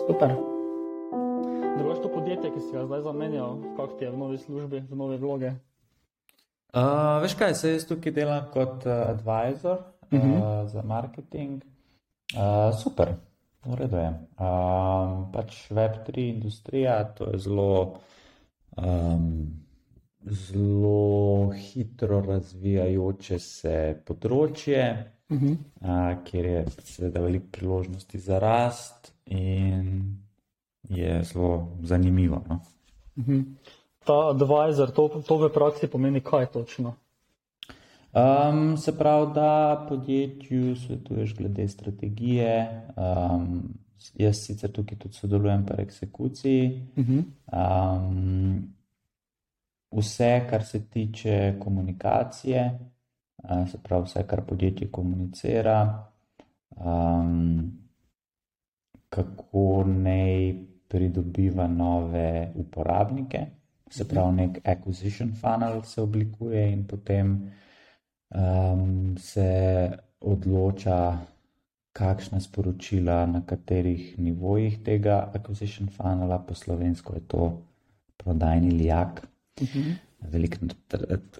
Super. Drugač to podjetje, ki si ga zdaj zamenjal, kako ti je v novi službi, v nove vloge? Uh, veš kaj, se jaz tukaj delam kot uh, advisor uh, uh -huh. za marketing. Uh, super, v redu je. Um, pač Web3 industrija, to je zelo, um, zelo hitro razvijajoče se področje, uh -huh. uh, kjer je seveda veliko priložnosti za rast in je zelo zanimivo. No? Uh -huh. Ta advisor, to, to v praksi pomeni kaj točno? Um, se pravi, da podjetju svetuješ glede strategije. Um, jaz sicer tukaj tudi sodelujem pri eksekuciji. Uh -huh. um, vse, kar se tiče komunikacije, uh, se pravi, vse, kar podjetje komunicira, um, kako naj pridobiva nove uporabnike. Se pravi, nek acquisition funnel se oblikuje in potem um, se odloča, kakšna sporočila na katerih nivojih tega acquisition funnela, po slovensko je to prodajni lijak. Uh mhm. -huh. Velikrat,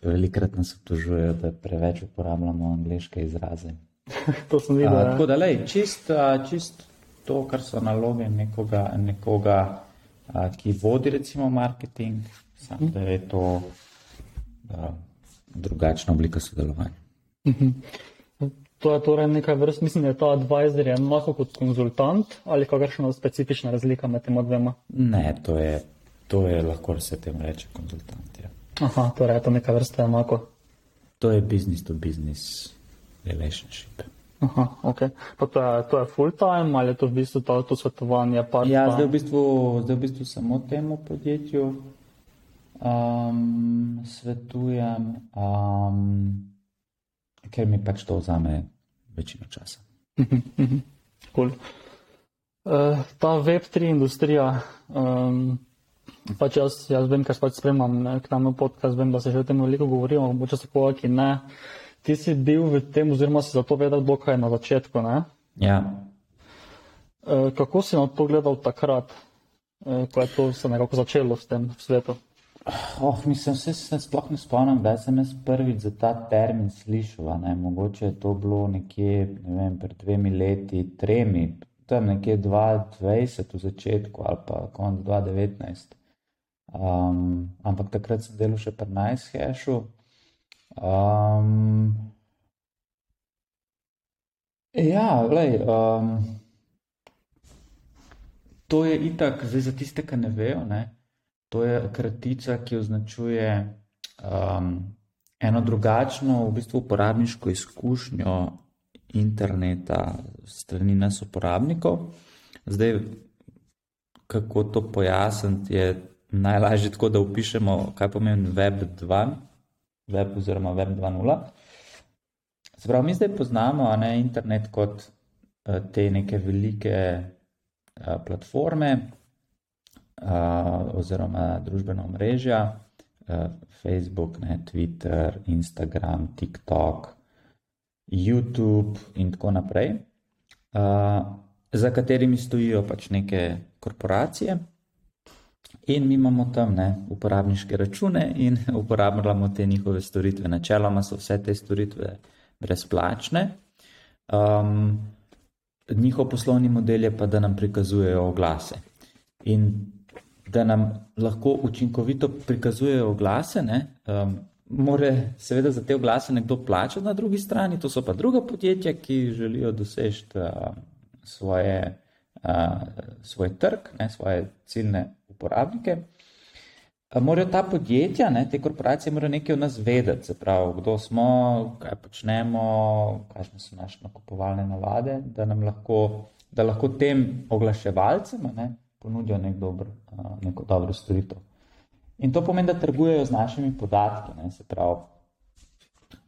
velikrat nas obtožujejo, da preveč uporabljamo angliške izraze. to sem videl. Uh, tako da, lej, čist, uh, čist to, kar so naloge nekoga, nekoga uh, ki vodi recimo marketing, sam. -huh. da je to. Uh, drugačna oblika sodelovanja. Mhm. To je torej nekaj vrst, mislim, da je ta advisor enako kot konzultant ali kakšna specifična razlika med tema dvema? Ne, to je, to je lahko se temu reče konzultant. Ja. Aha, torej je to nekaj vrste enako. To je business to business relationship. Aha, ok. Pa to je, to je full time ali je to v bistvu to, to svetovanje? Ja, zdaj v, bistvu, zdaj v bistvu samo temu podjetju um, svetujem, um, ker mi pač to vzame večino časa. cool. uh, ta Web3 industrija, um, pač jaz, jaz vem, kar pač spremljam k nam v podcast, vem, da se že o tem veliko govorijo, mogoče so povaki, ki ne. Ti si bil v tem, oziroma si za to vedel, dokaj na začetku. Ne? Ja. Uh, kako si na to gledal takrat, uh, ko je to se nekako začelo s tem svetom? Oh, mislim, se, se sploh ne spomnim, da sem jaz prvič za ta termin slišal. Ne? Mogoče je to bilo nekje ne vem, pred dvemi leti, tremi, tam nekje 2020 v začetku ali pa konc 2019. Um, ampak takrat sem delal še pri Najshešu. Um, ja, gledaj. Um, to je itak, zdaj za tiste, ki ne vejo. Ne? To je kratica, ki označuje um, eno drugačno, v bistvu uporabniško izkušnjo interneta strani nas uporabnikov. Zdaj, kako to pojasniti, je najlažje tako, da upišemo, kaj pomeni Web 2, Web oziroma Web 2.0. Sprav, mi zdaj poznamo ne, internet kot uh, te neke velike uh, platforme, oziroma družbena mreža, Facebook, ne, Twitter, Instagram, TikTok, YouTube in tako naprej, za katerimi stojijo pač neke korporacije. In mi imamo tam ne, uporabniške račune in uporabljamo te njihove storitve. Načeloma so vse te storitve brezplačne. Um, njihov poslovni model je pa, da nam prikazujejo oglase. In da nam lahko učinkovito prikazujejo oglase. Ne? Um, More seveda za te oglase nekdo plačati na drugi strani, to so pa druga podjetja, ki želijo doseči uh, svoje, uh, svoj trg, ne, svoje ciljne uporabnike. Morajo ta podjetja, ne, te korporacije, morajo nekaj o nas vedeti, se pravi, kdo smo, kaj počnemo, kakšne so naše nakupovalne navade, da nam lahko, da lahko tem oglaševalcem ne, ponudijo nek dober, neko dobro storitev. In to pomeni, da trgujejo z našimi podatki. Ne, se pravi,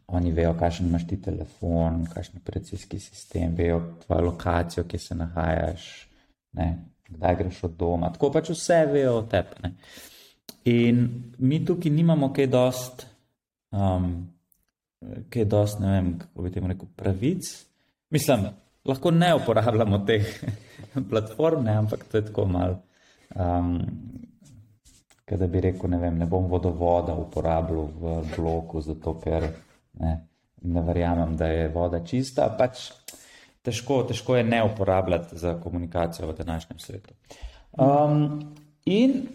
oni vejo, kakšen imaš ti telefon, kakšen operacijski sistem, vejo tvojo lokacijo, kje se nahajaš, ne, kdaj greš od doma. Tako pač vse vejo o tebi. Ne. In mi tukaj nimamo kaj dost, um, kaj dost, ne vem, kako bi temu rekel, pravic. Mislim, lahko ne uporabljamo teh platform, ne, ampak to je tako malo. Um, da bi rekel, ne, vem, ne bom vodovoda uporabljal v bloku, zato ker ne, ne verjamem, da je voda čista. Pač težko, težko je ne uporabljati za komunikacijo v današnjem svetu. Um, in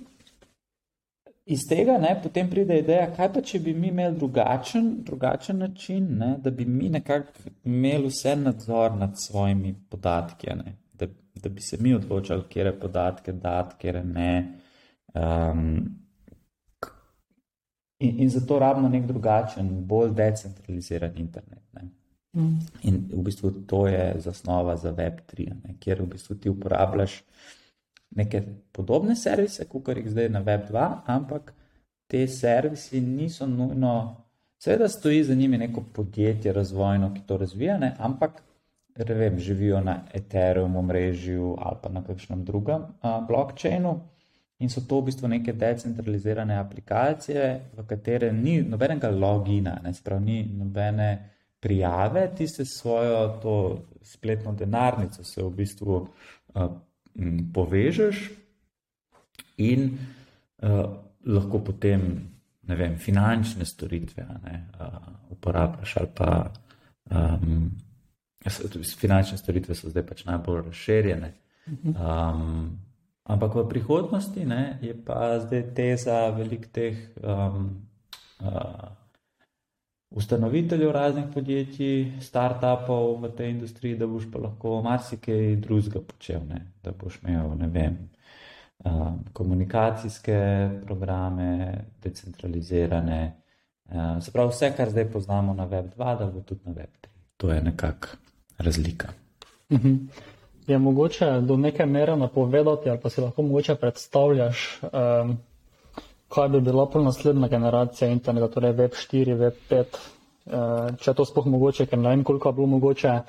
iz tega ne, potem pride ideja, kaj pa če bi mi imeli drugačen, drugačen način, ne, da bi mi nekako imeli vse nadzor nad svojimi podatki, ne, da, da bi se mi odločali, kje podatke dati, kje ne. Um, in, in zato rabimo nek drugačen, bolj decentraliziran internet. Ne. Mm. In v bistvu to je zasnova za Web3, ne, kjer v bistvu ti uporabljaš neke podobne servise, kot jih zdaj na Web2, ampak te servisi niso nujno, seveda stoji za njimi neko podjetje razvojno, ki to razvija, ne, ampak vem, živijo na Ethereum omrežju ali pa na kakšnem drugem uh, blockchainu. In so to v bistvu neke decentralizirane aplikacije, v katere ni nobenega logina, ne sprav ni nobene prijave, ti se svojo spletno denarnico se v bistvu uh, povežeš in uh, lahko potem, ne vem, finančne storitve ne, uh, uporabljaš ali pa um, finančne storitve so zdaj pač najbolj razširjene. Um, ampak v prihodnosti ne, je pa zdaj teza velik teh um, uh, ustanoviteljev raznih podjetij, start-upov v tej industriji, da boš pa lahko marsikaj drugega počel, ne? da boš imel, vem, um, komunikacijske programe, decentralizirane. Uh, se pravi, vse, kar zdaj poznamo na Web2, da bo tudi na Web3. To je nekako razlika. Mhm. Je mogoče do neke mere napovedati, ali pa si lahko mogoče predstavljaš, um, kaj bi bila pa naslednja generacija interneta, torej Web 4, Web 5, eh, če je to sploh mogoče, ker ne vem, koliko je bilo mogoče,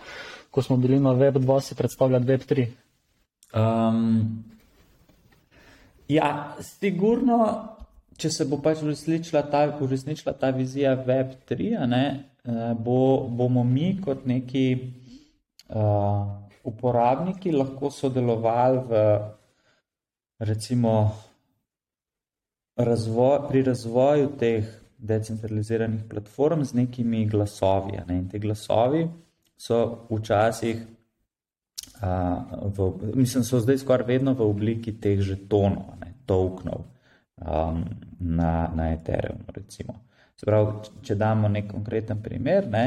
ko smo bili na Web 2, si predstavljati Web 3. Um, ja, sigurno, če se bo pač uresničila ta, uresničila ta vizija Web 3, ne, eh, bo, bomo mi kot neki uh, uporabniki lahko sodelovali v recimo razvoj, pri razvoju teh decentraliziranih platform z nekimi glasovi. Ne? In te glasovi so včasih, a, v, mislim, so zdaj skoraj vedno v obliki teh žetonov, ne? tokenov um, na, na Ethereum. Recimo. Se pravi, če damo nek konkreten primer, ne?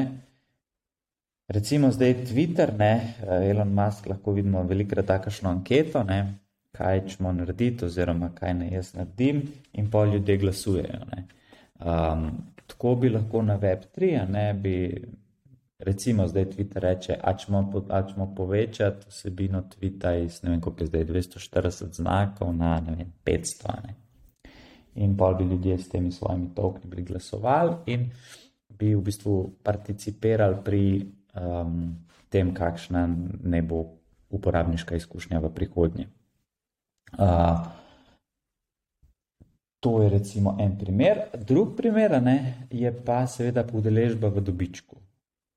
recimo zdaj Twitter, ne? Elon Musk, lahko vidimo velikrat takašno anketo. Kaj ćemo narediti, oziroma kaj naj jaz naredim, in pa ljudje glasujejo. Um, tako bi lahko na Web3, ne bi, recimo, zdaj Twitter reče, da ćemo povečati vsebino Twitterja iz ne vem, koliko je zdaj 240 znakov na vem, 500. Ne? In pa bi ljudje s temi svojimi tokeni bili glasovali in bi v bistvu participirali pri um, tem, kakšna ne bo uporabniška izkušnja v prihodnje. Uh, to je recimo en primer. Drug primer ne, je pa seveda udeležba v dobičku.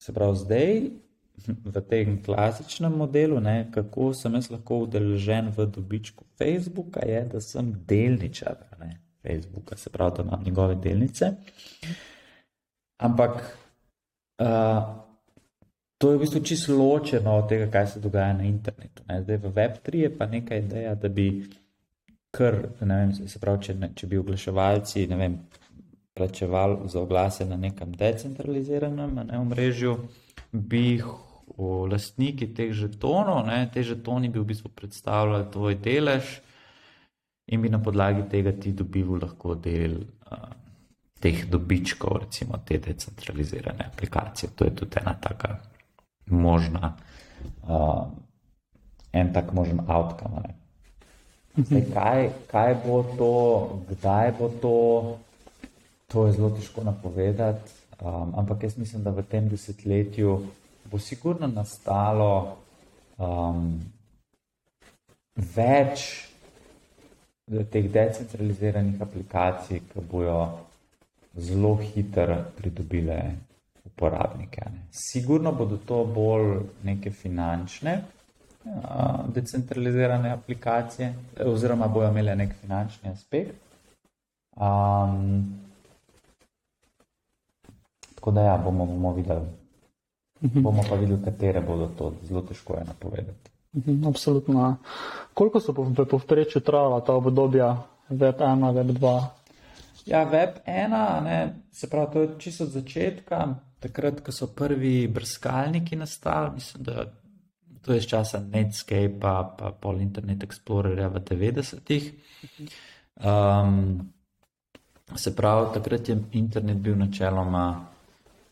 Se pravi, zdaj v tem klasičnem modelu, ne, kako sem jaz lahko udeležen v dobičku Facebooka, je, da sem delničar ne, Facebooka, se pravi, da imam njegove delnice. Ampak uh, to je v bistvu čisto ločeno od tega, kaj se dogaja na internetu. Ne. Zdaj v Web3 je pa neka ideja, da bi kar, ne vem, se pravi, če, ne, če bi oglaševalci, ne vem, plačevali za oglase na nekem decentraliziranem ne, omrežju, bi lastniki teh žetonov, ne, te žetoni bi v bistvu predstavljali tvoj delež in bi na podlagi tega ti dobival lahko del. Uh, Teh dobičkov, recimo te decentralizirane aplikacije. To je tudi ena taka možna, uh, en tak možen outcome. Zdaj, kaj, kaj bo to, kdaj bo to, to je zelo težko napovedati. Um, ampak jaz mislim, da v tem desetletju bo sigurno nastalo um, več teh decentraliziranih aplikacij, ki bojo zelo hitro pridobile uporabnike. Ne. Sigurno bodo to bolj neke finančne, decentralizirane aplikacije, oziroma bojo imele nek finančni aspekt. Um, tako da, ja, bomo, bomo videli. Bomo pa videli, katere bodo to. Zelo težko je napovedati. Mhm, Absolutno. Koliko so v povprečju trajala ta obdobja Web 1, Web 2? Ja, Web 1, ne, se pravi, to je čisto od začetka, takrat, ko so prvi brskalniki nastali, mislim, da to je iz časa Netscape, pa, pol Internet Explorerja v 90-ih. Um, se pravi, takrat je internet bil načeloma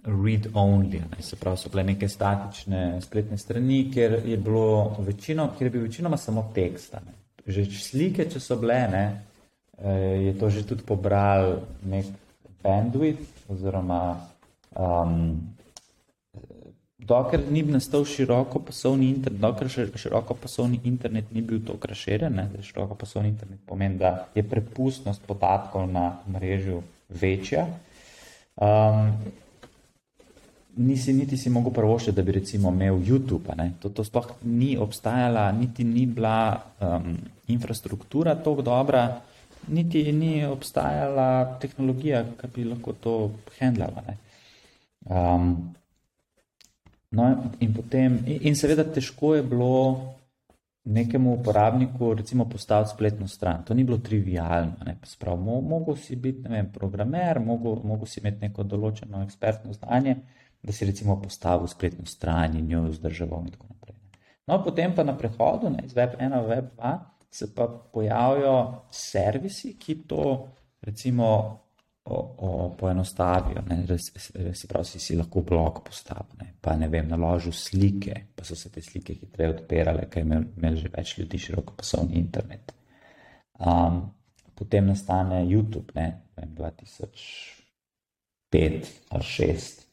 read-only, ne, se pravi, so bile neke statične spletne strani, kjer je, bilo večino, kjer je bil večinoma samo tekst. Že slike, če so bile, ne, je to že tudi pobral nek bandwidth, oziroma um, dokler ni nastal široko poslovni internet, dokler široko poslovni internet ni bil tako razširjen, da široko poslovni internet pomeni, da je prepustnost podatkov na mrežu večja. Um, nisi niti si mogel prvoščiti, da bi recimo imel YouTube. To, to sploh ni obstajala, niti ni bila um, infrastruktura tako dobra, niti ni obstajala tehnologija, ki bi lahko to handlala. Um, no, in, potem, in, seveda težko je bilo nekemu uporabniku recimo postaviti spletno stran. To ni bilo trivialno. Sprav, mo, mogel si biti vem, programer, mogel, mogel si imeti neko določeno ekspertno znanje, da si recimo postavil spletno stran in jo vzdrževal in tako naprej. No, potem pa na prehodu ne, iz Web 1 v Web 2 se pa pojavijo servisi, ki to recimo o, o, poenostavijo. Ne, se pravi, si, si lahko blog postavil, ne, pa ne vem, naložil slike, pa so se te slike hitreje odpirale, ker je imel, imel že več ljudi široko poslovni internet. Um, potem nastane YouTube, ne, vem, 2005 ali 2006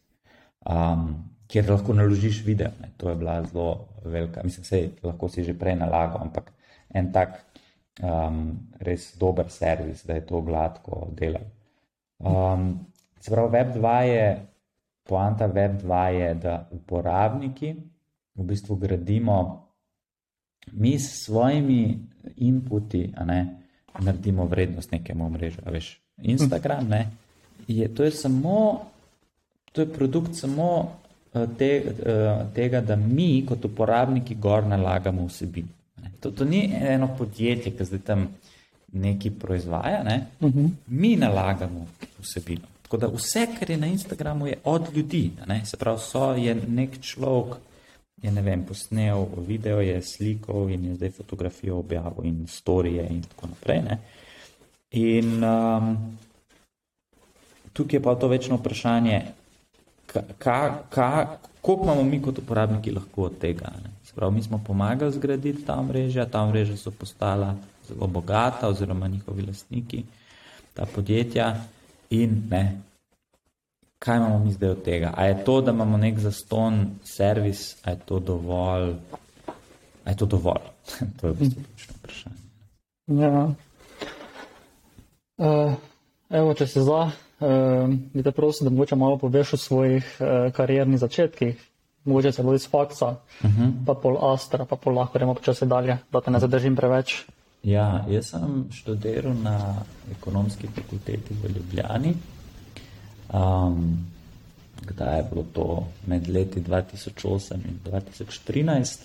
um, kjer lahko naložiš video. Ne. To je bila zelo velika, mislim, da lahko si že prej nalagal, ampak en tak um, res dober servis, da je to gladko delal. Um, se pravi, Web 2 je, poanta Web 2 je, da uporabniki v bistvu gradimo mi s svojimi inputi, a ne naredimo vrednost nekemu mrežu. Veš, Instagram, ne, je, to je samo To je produkt samo eh, te, eh, tega, da mi kot uporabniki gor nalagamo vsebino. To, to ni eno podjetje, ki zdaj tam nekaj proizvaja, ne? uh mhm. -huh. mi nalagamo vsebino. Tako da vse, kar je na Instagramu, je od ljudi. Ne? Se pravi, so je nek človek, je ne vem, posnel video, je slikal in je zdaj fotografijo objavil in storije in tako naprej. Ne? In um, tukaj je pa to večno vprašanje, koliko imamo mi kot uporabniki lahko od tega. Sprav, mi smo pomagali zgraditi ta mreža, ta mreža so postala zelo bogata, oziroma njihovi lastniki, ta podjetja. In ne, kaj imamo mi zdaj od tega? A je to, da imamo nek zaston servis, a je to dovolj? A je to dovolj? to je v bistvu ključno vprašanje. Ja. Uh, evo, če se zla bi te prosil, da mogoče malo poveš o svojih uh, kariernih začetkih, mogoče celo iz faksa, uh Mhm. -huh. pa pol Astra, pa pol lahko gremo počasi dalje, da te ne zadržim preveč. Ja, jaz sem študiral na ekonomski fakulteti v Ljubljani. Um, kdaj je bilo to? Med leti 2008 in 2013.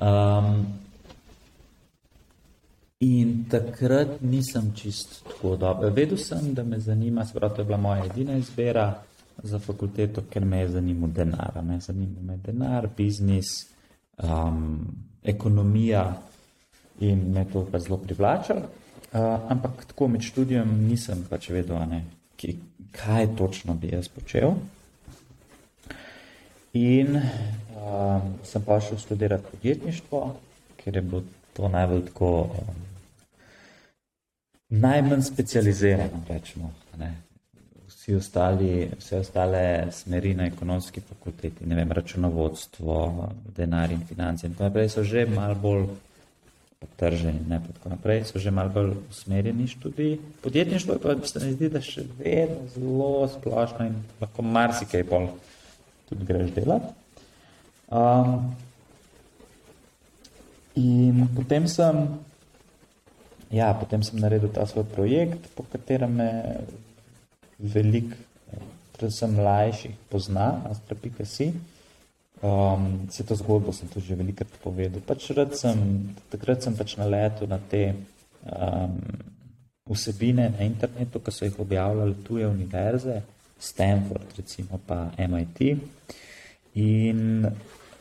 Um, In takrat nisem čist tako dobro. Vedel sem, da me zanima, spravo to je bila moja edina izbira za fakulteto, ker me je zanimal denar. Me zanima me denar, biznis, um, ekonomija in me to pa zelo privlačalo. Uh, ampak tako med študijem nisem pač vedel, ne, ki, kaj točno bi jaz počel. In um, sem pa šel študirati podjetništvo, ker je bilo to najbolj tako um, najmanj specializirano, rečemo. Vsi ostali, vse ostale smeri na ekonomski fakulteti, ne vem, računovodstvo, denar in finance in tako naprej, so že malo bolj pa trženje in tako naprej, so že malo bolj usmerjeni študiji. Podjetništvo pa se mi zdi, da še vedno zelo splošno in lahko marsikaj pol tudi greš delati. Um, in potem sem, ja, potem sem naredil ta svoj projekt, po katerem me veliko, predvsem mlajših, pozna, astra.si. Um, vse to zgodbo sem tu že velikokrat povedal. Pač sem, takrat sem pač na letu na te um, vsebine na internetu, ki so jih objavljali tuje univerze, Stanford, recimo pa MIT. In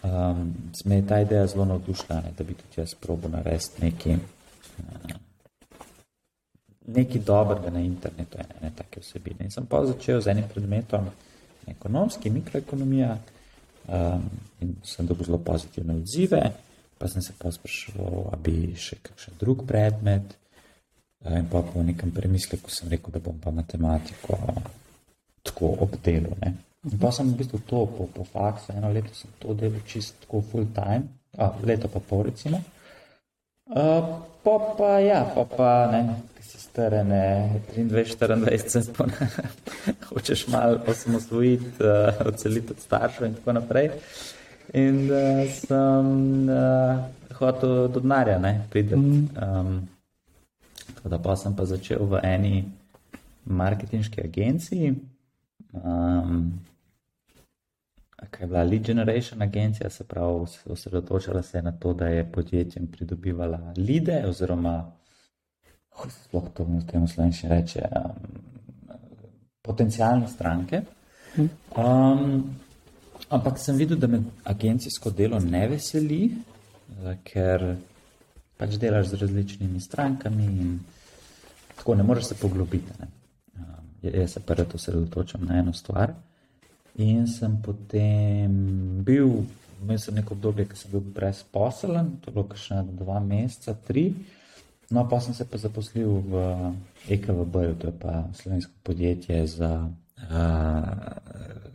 um, me je ta ideja zelo navdušila, da bi tudi jaz probo narediti nekaj, uh, nekaj dobrega na internetu, ene, ene take vsebine. In sem pa začel z enim predmetom, ekonomski, mikroekonomija um, in sem dobil zelo pozitivne odzive. Pa sem se pa spraševal, ali bi še kakšen drug predmet. Uh, in pa po nekem premisleku sem rekel, da bom pa matematiko tako obdelal. In pa sem v bistvu to po, po faksu, eno leto sem to delal čisto full time, a, leto pa pol recimo. Uh, pa pa ja, pa pa ne, starene 23-24, pa ne, hočeš malo osamosvojiti, uh, odseliti od staršev in tako naprej. In uh, sem uh, hotel do denarja, ne, prideti. Um, tako da pa sem pa začel v eni marketinški agenciji, um, kaj je bila Lead Generation agencija, se pravi, osredotočala se je na to, da je podjetjem pridobivala lide oziroma sploh to v tem slovenščini reče, um, potencijalne stranke. Um, ampak sem videl, da me agencijsko delo ne veseli, uh, ker pač delaš z različnimi strankami in tako ne moreš se poglobiti. Ne. Um, jaz se prvo osredotočam na eno stvar. In sem potem bil, imel sem neko obdobje, ki sem bil brezposelen, to je bilo kakšne dva meseca, tri. No, pa sem se pa zaposlil v EKVB, to je pa slovensko podjetje, za, uh,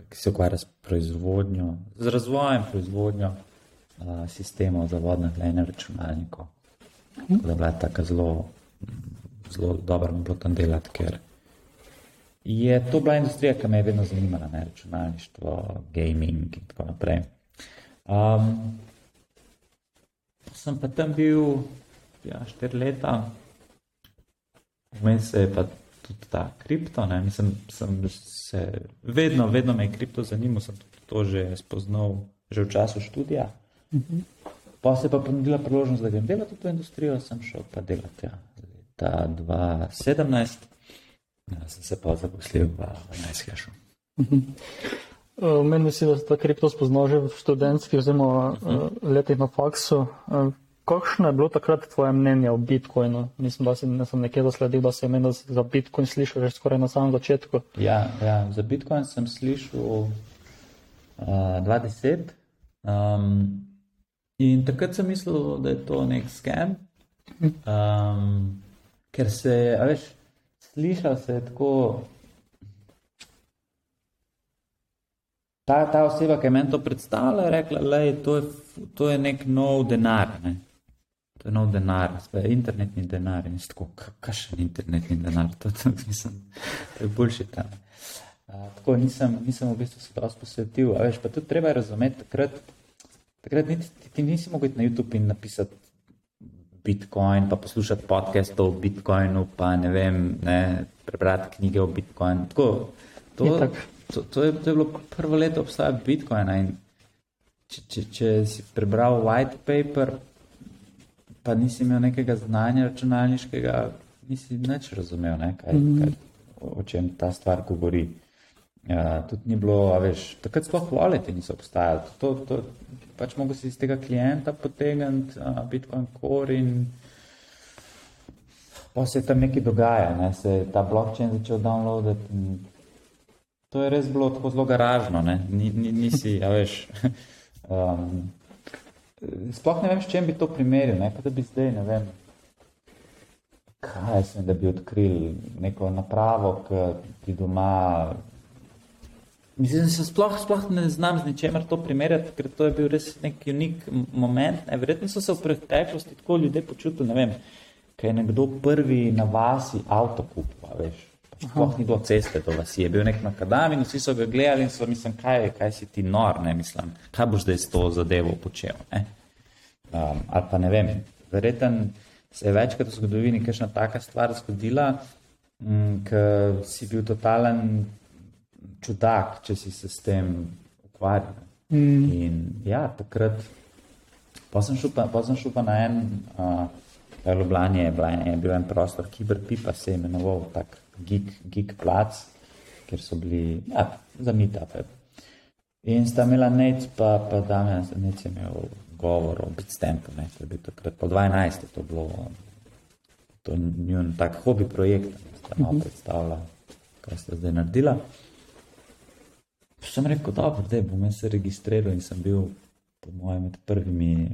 ki se ukvarja s proizvodnjo, z razvojem proizvodnjo uh, sistemov za vodne hlajne računalnikov. Tako da je bila tako zelo, zelo dobro mi bilo tam delati, ker je to bila industrija, ki me je vedno zanimala, ne računalništvo, gaming in tako naprej. Um, sem pa tam bil ja, štiri leta, vmes se je pa tudi ta kripto. Ne? Mislim, sem se vedno, vedno me je kripto zanimal, sem tudi to že spoznal že v času študija. Mhm. Pa se je pa ponudila priložnost, da grem delati v to industrijo, sem šel pa delati ja, leta 2017, ja, sem se pa zaposlil v Najskešu. Meni se, da se ta kripto spoznal že v študentski oziroma uh -huh. letih na faksu. Kakšno je bilo takrat tvoje mnenje o Bitcoinu? Mislim, da sem, sem nekje zasledil, da si imel za Bitcoin slišal že skoraj na samem začetku. Ja, ja za Bitcoin sem slišal uh, 20. Um, in takrat sem mislil, da je to nek scam, um, ker se, a veš, slišal se je tako. Ta, ta oseba, ki je meni to predstavljala, je rekla, da je to je nek nov denar. Ne? to je nov denar, spet internetni denar in tako, kakšen internetni denar, to, to, mislim, to je boljši tam. Uh, tako nisem, nisem v bistvu se dosti posvetil, a veš, pa tudi treba razumeti, takrat, takrat niti, ti nisi mogel na YouTube in napisati Bitcoin, pa poslušati podcast o Bitcoinu, pa ne vem, ne, prebrati knjige o Bitcoinu. Tako, to, je to, to, to, je, to je bilo prvo leto obstoja Bitcoina in če, če, če si prebral white paper, pa nisi imel nekega znanja računalniškega, nisi nič razumel, ne, kaj, mm -hmm. kaj, o čem ta stvar govori. Ja, tudi ni bilo, veš, takrat sploh volete niso obstajali. To, to, pač mogo si iz tega klienta potegniti Bitcoin Core in pa se tam nekaj dogaja, ne, se je ta blockchain začel downloadati in to je res bilo tako zelo garažno, ne, ni, ni, nisi, a veš, um, sploh ne vem, s čem bi to primerjal, ne, da bi zdaj, ne vem, kaj sem, da bi odkril neko napravo, ki ti doma Mislim, da se sploh, sploh ne znam z ničemer to primerjati, ker to je bil res nek unik moment. Ne. Verjetno so se v preteklosti tako ljudje počutili, ne vem, kaj je nekdo prvi na vasi avto kupil, veš. Sploh ni bilo ceste do vas, je bil nek makadam in vsi so ga gledali in so mislili, kaj, kaj si ti nor, ne mislim, kaj boš zdaj s to zadevo počel. Um, ali pa ne vem, verjetno se je večkrat v zgodovini kakšna taka stvar zgodila, ker si bil totalen čudak, če si se s tem ukvarjal. Mm. In ja, takrat, pa sem šel pa, sem šel pa na en, uh, v Ljubljani je, je bil en prostor, Kiberpipa se je imenoval, tak geek, geek plac, kjer so bili, ja, za meetup. In sta imela nec, pa, pa Damien, nec je imel govor o Bitstampu, ne, to je bil takrat, po 12 je to bilo, to je njun tak hobi projekt, sta malo mhm. predstavila, kaj sta zdaj naredila. Sem rekel, dobro, da bom se registriral in sem bil, po mojem, med prvimi,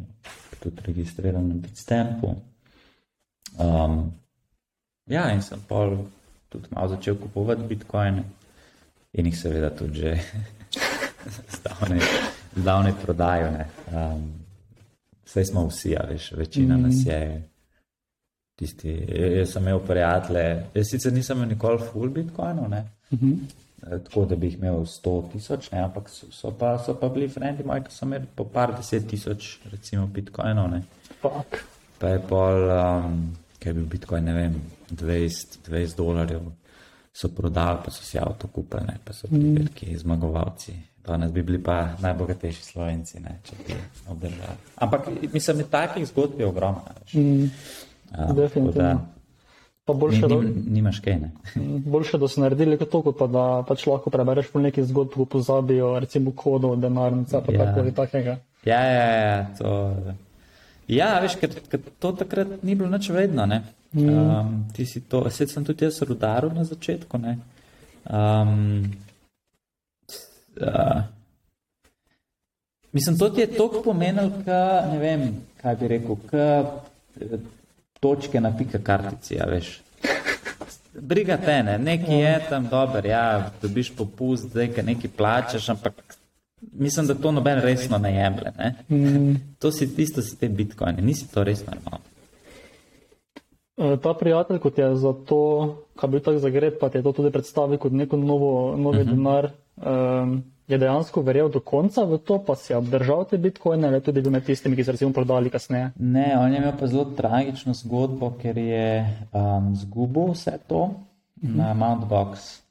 tudi registriran na Bitstampu. Um, ja, in sem pa tudi malo začel kupovati bitcoine in jih seveda tudi že zdavne prodajo. Um, vse smo vsi, a veš, večina mm. nas je. Tisti, jaz sem imel prijatelje, jaz sicer nisem imel nikoli full bitcoinov, mm -hmm. Tako da bi jih imel 100 tisoč, ampak so, so, pa, so pa bili frendi moji, ki so imeli po par deset tisoč, recimo bitcoinov. Pa je pol, um, kaj je bil bitcoin, ne vem, 20, 20 dolarjev so prodali, pa so si avto kupili, ne, pa so bili mm. veliki zmagovalci. Danes bi bili pa najbogatejši slovenci, ne, če bi obdržali. Ampak mislim, da takih zgodb je ogromno. Mm. Definitivno. Pa boljše, ni, ni, nimaš kaj, ne. Mm, boljše, da so naredili to, kot pa da pač lahko prebereš po nekih zgodb, ko pozabijo, recimo kodo, denarnica, pa ja. tako ali takega. Ja, ja, ja, to. Ja, veš, ker, ker to takrat ni bilo nič vedno, ne. Um, ti si to, sedaj sem tudi jaz rudaril na začetku. Um, uh, mislim, to ti je toliko pomenilo, ka, ne vem, kaj bi rekel, ka točke na pika kartici, ja, veš. Briga te, ne, neki je tam dober, ja, dobiš popust, zdaj, ka neki plačaš, ampak mislim, da to noben resno ne jemlje, ne. Mm. To si tisto, si te bitcoine, nisi to resno imel. Ta prijatelj, kot je za to, kaj bi tako zagret, pa ti je to tudi predstavil kot neko novo, novi uh mhm. -huh. denar, um, je dejansko verjel do konca v to, pa si je obdržal te bitcoine ali tudi bil med tistimi, ki so recimo prodali kasneje? Ne, on je imel pa zelo tragično zgodbo, ker je um, zgubil vse to -huh. na Mount Box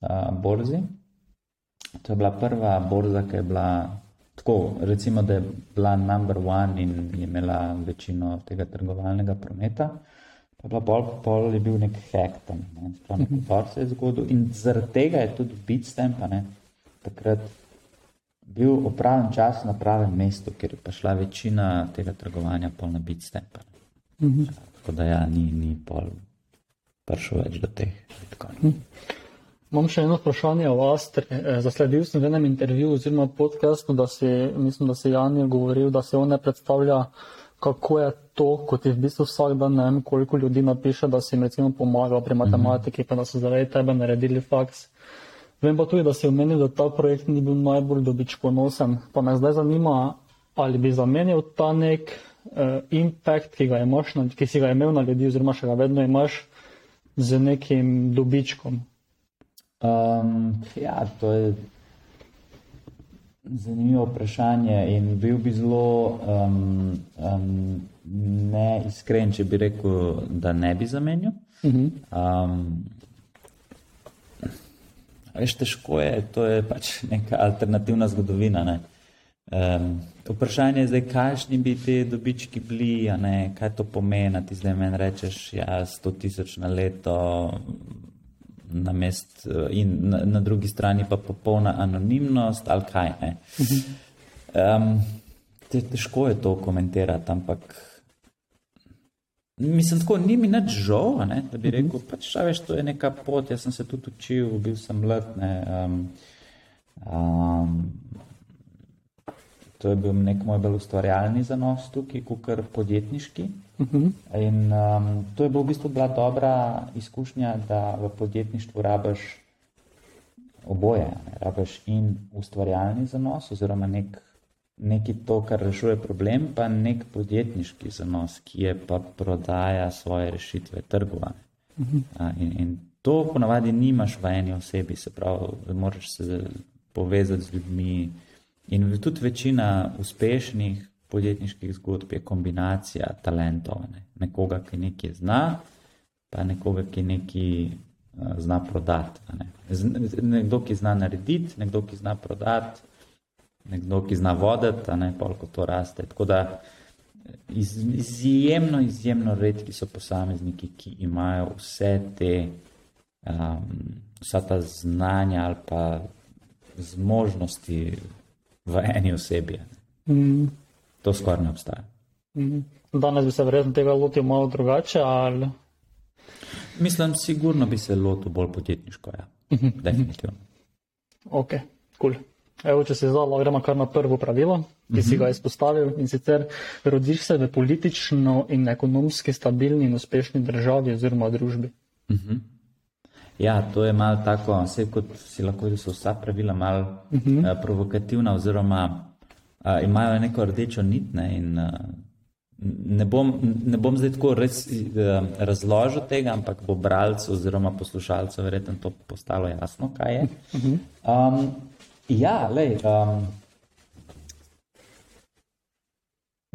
uh, borzi. To je bila prva borza, ki je bila tako, recimo, da je bila number one in je imela večino tega trgovalnega prometa. Pa je bila pol, pol je bil nek hek tam, ne, sploh nek upor se je zgodil in zaradi tega je tudi Bitstamp, ne, takrat bil opravljen čas na pravem mestu, ker je pa šla večina tega trgovanja pol na Bitstamp. Mhm. Tako da ja, ni, ni pol prišel več do teh bitcoinov. Mhm. Imam še eno vprašanje o Astri. Eh, zasledil sem v enem intervjuju oziroma podkastu, da si, mislim, da si Jan je govoril, da se on ne predstavlja kako je to, kot je v bistvu vsak dan, ne vem, koliko ljudi napiše, da si jim recimo pomagal pri matematiki, pa da so zaradi tebe naredili faks. Vem pa tudi, da si omenil, da ta projekt ni bil najbolj dobičkonosen. Pa me zdaj zanima, ali bi zamenjal ta nek uh, impact, ki, imaš, ki si ga imel na ljudi, oziroma še ga vedno imaš, z nekim dobičkom. Um, ja, to je Zanimivo vprašanje in bil bi zelo um, um, neiskren, če bi rekel, da ne bi zamenjal. Um, veš, težko je, to je pač neka alternativna zgodovina. Ne? Um, vprašanje je zdaj, kakšni bi ti dobički bili, kaj to pomeni, ti zdaj meni rečeš, ja, 100 tisoč na leto, na, mest, in na, na drugi strani pa popolna anonimnost ali kaj. Um, te, težko je to komentirati, ampak mislim, tako ni mi nič žal, ne, da bi rekel, pač, veš, to je neka pot, jaz sem se tudi učil, bil sem mlad. Ne, um, um, To je bil nek moj bolj ustvarjalni zanos tukaj, kot podjetniški. Uh mhm. -huh. In um, to je bila v bistvu bila dobra izkušnja, da v podjetništvu rabiš oboje. Ne? Rabiš in ustvarjalni zanos, oziroma nek, neki to, kar rešuje problem, pa nek podjetniški zanos, ki je pa prodaja svoje rešitve trgovane. In, in to ponavadi nimaš v eni osebi, se pravi, moraš se povezati z ljudmi. In tudi večina uspešnih podjetniških zgodb je kombinacija talentov. Ne? Nekoga, ki nekaj zna, pa nekoga, ki nekaj uh, zna prodati. Ne? Nekdo, ki zna narediti, nekdo, ki zna prodati, nekdo, ki zna voditi, ne polk to raste. Tako da iz, izjemno, izjemno redki so posamezniki, ki imajo vse te, um, vsa ta znanja ali pa zmožnosti v eni osebi. Mm. To skoraj ne obstaja. Mm. Danes bi se verjetno tega lotil malo drugače. Ali... Mislim, sigurno bi se lotil bolj podjetniško. Ja. Mhm. Definitivno. Ok, kul. Cool. Evo, če se zdaj gremo kar na prvo pravilo, ki si ga mhm. izpostavil in sicer rodiš se v politično in ekonomski stabilni in uspešni državi oziroma družbi. Uh mhm. -huh. Ja, to je malo tako, vse kot si lahko, da so vsa pravila malo uh -huh. uh, provokativna oziroma uh, imajo neko rdečo nit ne, in uh, ne bom, ne bom zdaj tako res uh, razložil tega, ampak bo bralcu oziroma poslušalcu verjetno to postalo jasno, kaj je. Um, ja, lej, um,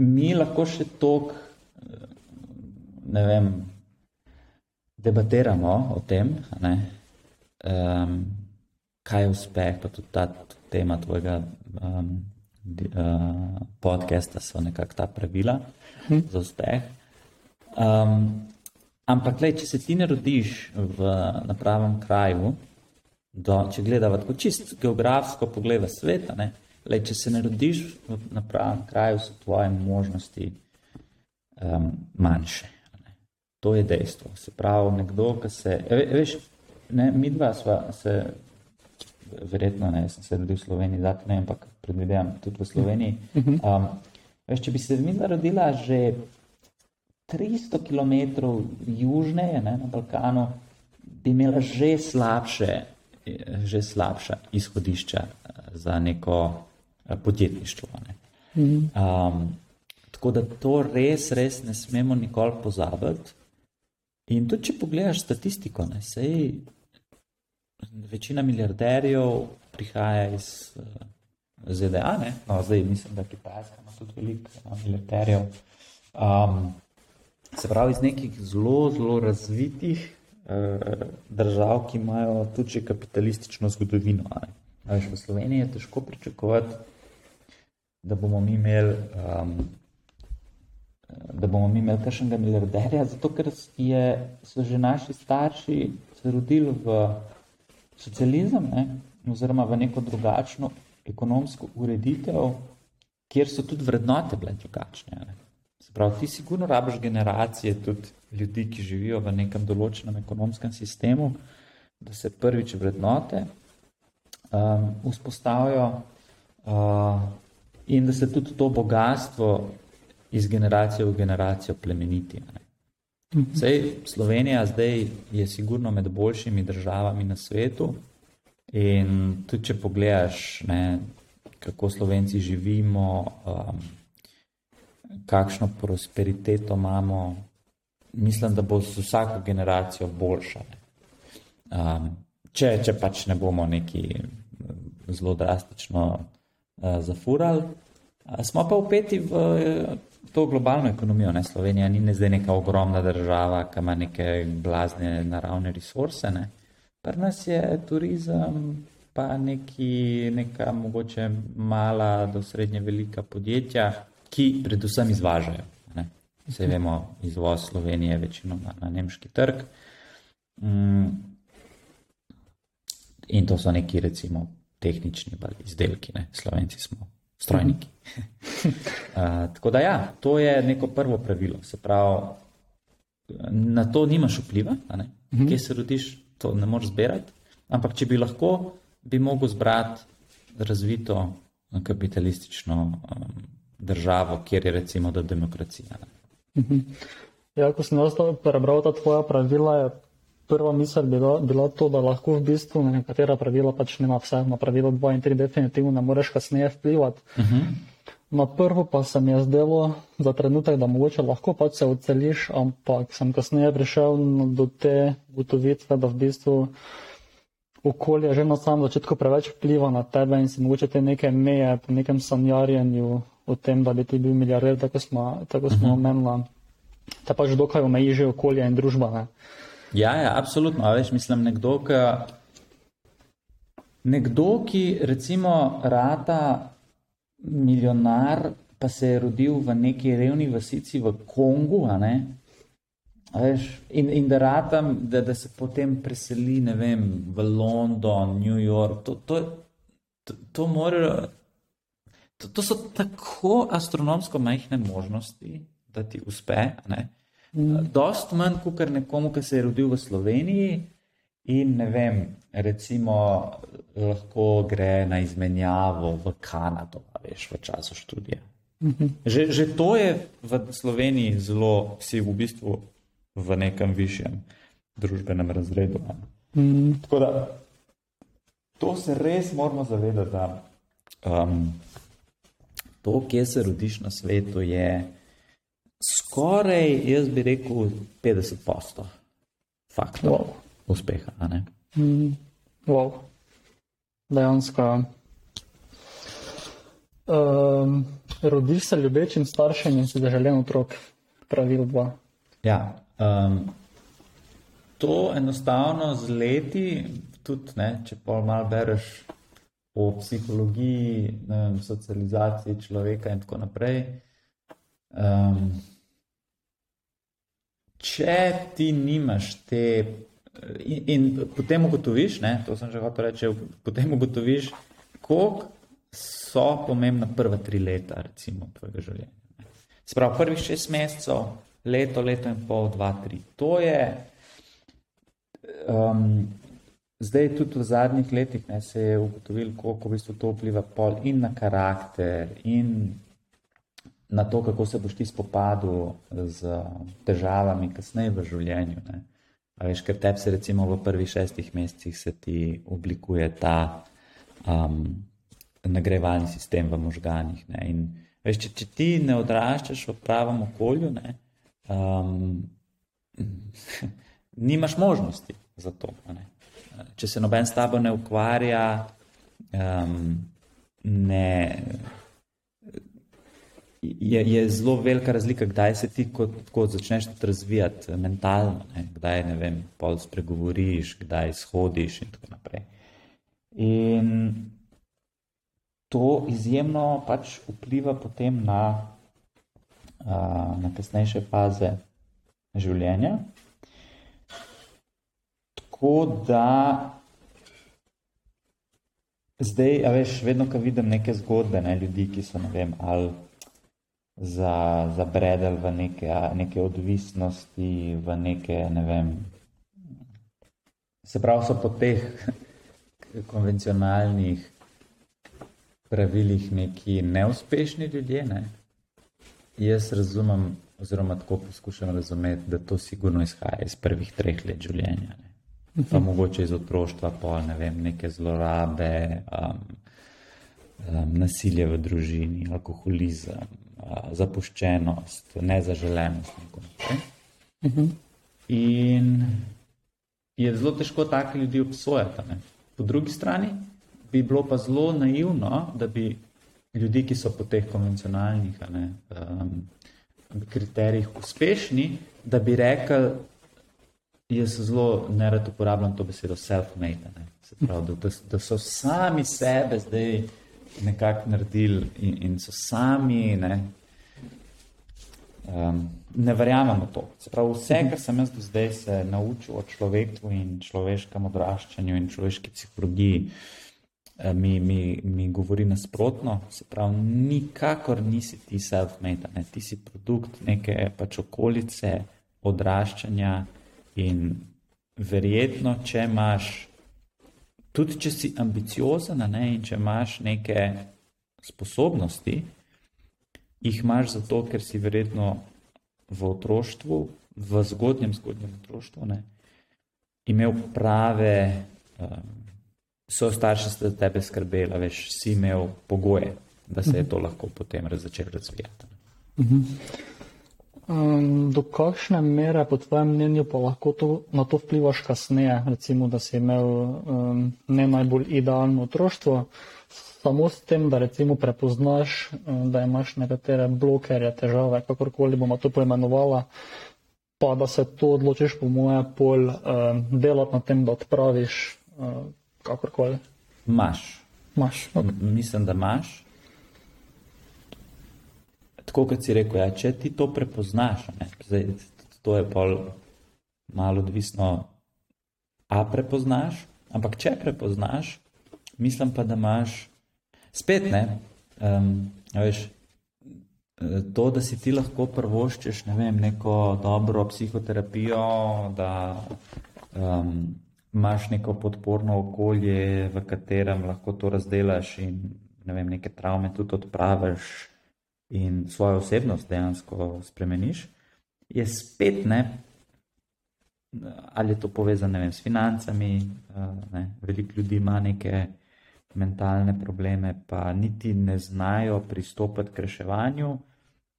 mi lahko še tok, ne vem, debatiramo o tem, ne, um, kaj je uspeh, pa tudi ta tema tvojega um, uh, podcasta so nekako ta pravila hm. za uspeh. Um, ampak, lej, če se ti ne rodiš v, na pravem kraju, do, če gledava tako čist geografsko pogleda sveta, ne, lej, če se ne rodiš na pravem kraju, so tvoje možnosti um, manjše. Ne. To je dejstvo. Se pravi, nekdo, ki se, veš, ne, mi dva sva se verjetno ne, sem se rodil v Sloveniji, zato ne, ampak predvidevam tudi v Sloveniji. Um, veš, če bi se mi rodila že 300 km južneje ne, na Balkanu, bi imela že slabše, že slabša izhodišča eh, za neko eh, podjetništvo. Ne. Um, tako da to res, res ne smemo nikoli pozabiti. In tudi, če pogledaš statistiko, ne, sej, večina milijarderjev prihaja iz uh, eh, ZDA, no, zdaj mislim, da Kitajska ima tudi veliko no, milijarderjev. Um, se pravi, iz nekih zelo, zelo razvitih držav, ki imajo tudi kapitalistično zgodovino. Veš, v Sloveniji je težko pričakovati, da bomo mi imeli. Um, Da bomo mi imeli kakšnega milijarderja, zato ker je, so že naši starši se rodili v socializem, ne, oziroma v neko drugačno ekonomsko ureditev, kjer so tudi vrednote bile drugačne. Ne. Se pravi, ti sigurno rabiš generacije tudi ljudi, ki živijo v nekem določenem ekonomskem sistemu, da se prvič vrednote um, vzpostavijo uh, in da se tudi to bogatstvo iz generacije v generacijo plemeniti. Ne. Sej, Slovenija zdaj je sigurno med boljšimi državami na svetu in tudi če pogledaš, ne, kako Slovenci živimo, um, kakšno prosperiteto imamo, mislim, da bo z vsako generacijo boljša. Um, če, če pač ne bomo neki zelo drastično uh, zafurali, uh, smo pa upeti v to globalno ekonomijo. Ne? Slovenija ni ne zdaj neka ogromna država, ki ima neke blazne naravne resurse. Ne? Pri nas je turizem, pa neki, neka mogoče mala do srednje velika podjetja, ki predvsem izvažajo. Ne? Vse vemo, izvoz Slovenije je večino na, nemški trg. Mm. In to so neki, recimo, tehnični izdelki, ne? slovenci smo strojniki. uh, tako da, ja, to je neko prvo pravilo. Se pravi, na to nimaš vpliva? Mhm. kje se rodiš, to ne moreš zbirati. Ampak, če bi lahko, bi mogel zbrati razvito kapitalistično um, državo, kjer je recimo demokracija. Ne? Mhm. Ja, ko sem jaz prebral ta tvoja pravila, je prva misel bila, bila to, da lahko v bistvu na nekatera pravila pač nema vse, na pravilo 2 in 3 definitivno ne moreš kasneje vplivati. Uh -huh. Na prvo pa se mi je zdelo za trenutek, da mogoče lahko pač se odseliš, ampak sem kasneje prišel do te ugotovitve, da v bistvu okolje že na samem začetku preveč vpliva na tebe in si mogoče te neke meje po nekem sanjarjenju o tem, da bi ti bil milijarder, tako smo, tako smo uh -huh. omenili, te pač dokaj omeji že okolje in družba. Ne? Ja, ja, absolutno. A veš, mislim, nekdo, ki, nekdo, ki recimo rata milijonar, pa se je rodil v neki revni vasici v Kongu, veš, in, in da ratam, da, da se potem preseli, ne vem, v London, New York, to, to, to, to mora. To, to so tako astronomsko majhne možnosti, da ti uspe. Mm. Dost manj kot nekomu, ki se je rodil v Sloveniji in ne vem, recimo, lahko gre na izmenjavo v Kanado, veš, v času študija. Mm -hmm. že, že to je v Sloveniji zelo, si v bistvu v nekem višjem družbenem razredu. Mm. Tako da to se res moramo zavedati, da. Um, to, kje se rodiš na svetu, je skoraj, jaz bi rekel, 50 posto faktov wow. uspeha. Mm, wow. Dejansko. Um, rodiš se ljubečim staršem in si zaželen otrok, pravil dva. Ja, um, to enostavno z leti, tudi ne, če pa malo bereš o psihologiji, vem, socializaciji človeka in tako naprej. Um, če ti nimaš te, in, in potem ugotoviš, ne, to sem že hotel reči, potem ugotoviš, koliko so pomembna prva tri leta, recimo, tvojega življenja. Sprav, prvih šest mesecev, leto, leto in pol, dva, tri. To je. Um, Zdaj, tudi v zadnjih letih ne, se je ugotovilo, kako v bistvu to vpliva pol in na karakter, in na to, kako se boš ti spopadel z težavami kasneje v življenju. Ne. A veš, ker tebi se recimo v prvih šestih mesecih se ti oblikuje ta um, nagrevalni sistem v možganjih. Ne. In veš, če, če ti ne odraščaš v pravem okolju, ne, um, nimaš možnosti za to. Ne če se noben s tabo ne ukvarja, um, ne, je, je zelo velika razlika, kdaj se ti kot, kot začneš razvijati mentalno, ne, kdaj ne vem, pol spregovoriš, kdaj shodiš in tako naprej. In to izjemno pač vpliva potem na, uh, na kasnejše faze življenja. Tako da zdaj, a veš, vedno, ko vidim neke zgodbe, ne, ljudi, ki so, ne vem, ali zabredeli za v neke, neke odvisnosti, v neke, ne vem, se pravi, so po teh konvencionalnih pravilih neki neuspešni ljudje, ne. Jaz razumem, oziroma tako poskušam razumeti, da to sigurno izhaja iz prvih treh let življenja. Ne pa mogoče iz otroštva, pol, ne vem, neke zlorabe, um, um, nasilje v družini, alkoholizem, uh, zapuščenost, nezaželenost. Uh -huh. In je zelo težko take ljudi obsojati. Ne? Po drugi strani bi bilo pa zelo naivno, da bi ljudi, ki so po teh konvencionalnih ne, um, kriterijih uspešni, da bi rekli, jaz zelo nerad uporabljam to besedo self-made. Da, da so sami sebe zdaj nekako naredili in, in so sami. Ne, um, ne verjamemo to. Pravi, vse, kar sem jaz do zdaj se naučil o človeku in človeškem odraščanju in človeški psihologiji, eh, mi, mi, mi govori nasprotno. Se pravi, nikakor nisi ti self-made, ne. ti si produkt neke pač okolice odraščanja. In verjetno, če imaš, tudi če si ambiciozen, ne, in če imaš neke sposobnosti, jih imaš zato, ker si verjetno v otroštvu, v zgodnjem, zgodnjem otroštvu, ne, imel prave, um, so starši za tebe skrbeli, veš, si imel pogoje, da se je to lahko potem začelo razvijati. Um, do kakšne mere, po tvojem mnenju, pa lahko to, na to vplivaš kasneje, recimo, da si imel um, ne najbolj idealno otroštvo, samo s tem, da recimo prepoznaš, um, da imaš nekatere blokerje, težave, kakorkoli bomo to poimenovala, pa da se to odločiš, po moje, pol um, delati na tem, da odpraviš um, kakorkoli. Maš. Maš. Okay. Mislim, da imaš tako kot si rekel, ja, če ti to prepoznaš, ne, zdaj, to je pol malo odvisno, a prepoznaš, ampak če prepoznaš, mislim pa, da imaš spet ne. Um, veš, to, da si ti lahko prvoščeš ne vem, neko dobro psihoterapijo, da um, imaš neko podporno okolje, v katerem lahko to razdelaš in ne vem, neke travme tudi odpraviš in svojo osebnost dejansko spremeniš, je spet ne, ali je to povezano vem, s financami. Ne, veliko ljudi ima neke mentalne probleme, pa niti ne znajo pristopiti k reševanju,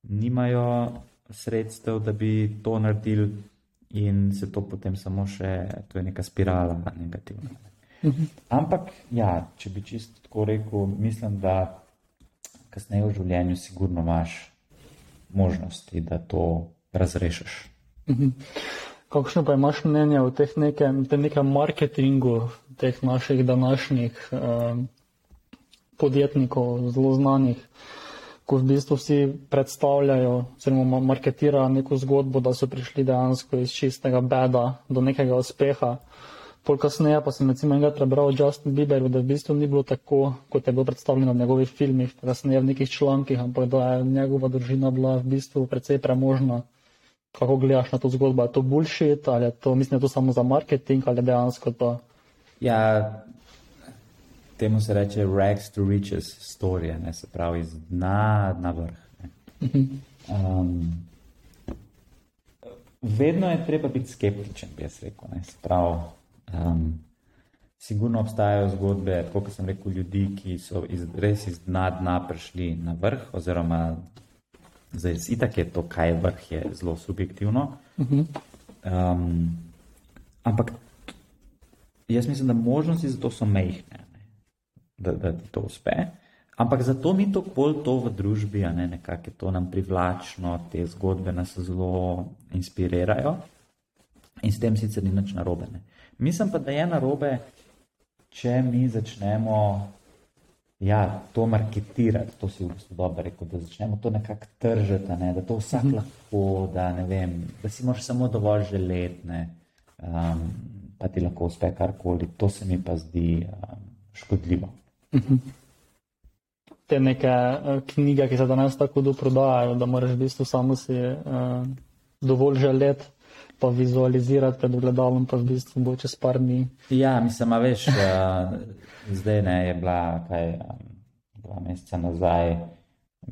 nimajo sredstev, da bi to naredili, in se to potem samo še, to je neka spirala negativna. Mhm. Ampak, ja, če bi čisto tako rekel, mislim, da kasneje v življenju, sigurno imaš možnosti, da to razrešiš. Mhm. Kakšno pa imaš mnenje o teh nekem, te nekem marketingu teh naših današnjih eh, podjetnikov, zelo znanih, ko v bistvu vsi predstavljajo, oziroma marketirajo neko zgodbo, da so prišli dejansko iz čistega beda do nekega uspeha. Pol kasneje pa sem recimo enkrat prebral Justin Bieber, da v bistvu ni bilo tako, kot je bilo predstavljeno v njegovih filmih, kasneje v nekih člankih, ampak da je njegova družina bila v bistvu precej premožna. Kako gledaš na to zgodbo? Je to bullshit ali je to, mislim, je to samo za marketing ali dejansko to? Ja, temu se reče rags to riches story, ne se pravi iz dna na vrh. Um, vedno je treba biti skeptičen, bi jaz rekel. Ne, se pravi, Um, sigurno obstajajo zgodbe, kot sem rekel, ljudi, ki so iz, res iz dna dna prišli na vrh, oziroma zdaj itak je to, kaj je vrh, je zelo subjektivno. Um, ampak jaz mislim, da možnosti za to so mehne, da, da ti to uspe. Ampak zato mi to bolj to v družbi, a ne nekako je to nam privlačno, te zgodbe nas zelo inspirirajo in s tem sicer ni nič narobe. Ne. Mislim pa, da je narobe, če mi začnemo ja, to marketirati, to si v bistvu dobro rekel, da začnemo to nekako tržiti, ne? da to vsak mhm. lahko, da, vem, da si moraš samo dovolj želeti, um, pa ti lahko uspe karkoli. To se mi pa zdi um, škodljivo. Mhm. Te neke uh, knjige, ki se danes tako dobro prodajajo, da moraš v bistvu samo si uh, dovolj želeti pa vizualizirati pred ogledalom, pa v bistvu bo čez par dni. Ja, mislim, a veš, uh, zdaj ne je bila, kaj, um, dva meseca nazaj,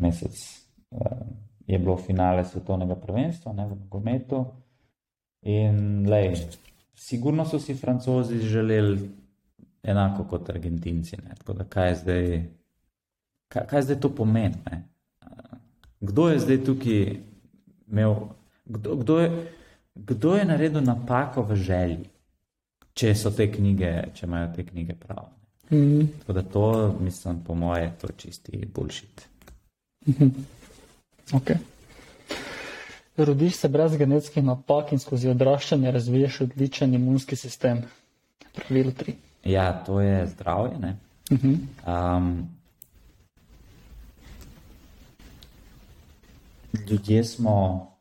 mesec uh, je bilo finale svetovnega prvenstva, ne v nogometu. In, lej, sigurno so si francozi želeli enako kot argentinci. Ne? Tako da, kaj zdaj, kaj, kaj zdaj to pomeni? Ne? Kdo je zdaj tukaj imel, kdo, kdo je. Kdo je naredil napako v želji, če so te knjige, če imajo te knjige prav? Mm. Tako da to, mislim, po moje, to čisti bullshit. Mm -hmm. okay. Rodiš se brez genetskih napak in skozi odraščanje razviješ odličen imunski sistem. Pravilo tri. Ja, to je zdravje. Mm -hmm. um, ljudje smo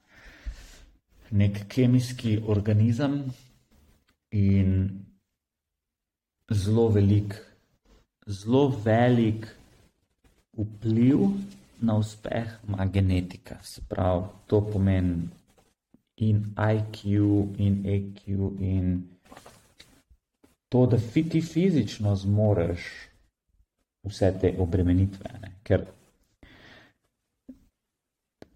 nek kemijski organizem in zelo velik, zelo velik vpliv na uspeh ima genetika. Se pravi, to pomeni in IQ, in EQ, in to, da ti fizično zmoreš vse te obremenitve. Ne? Ker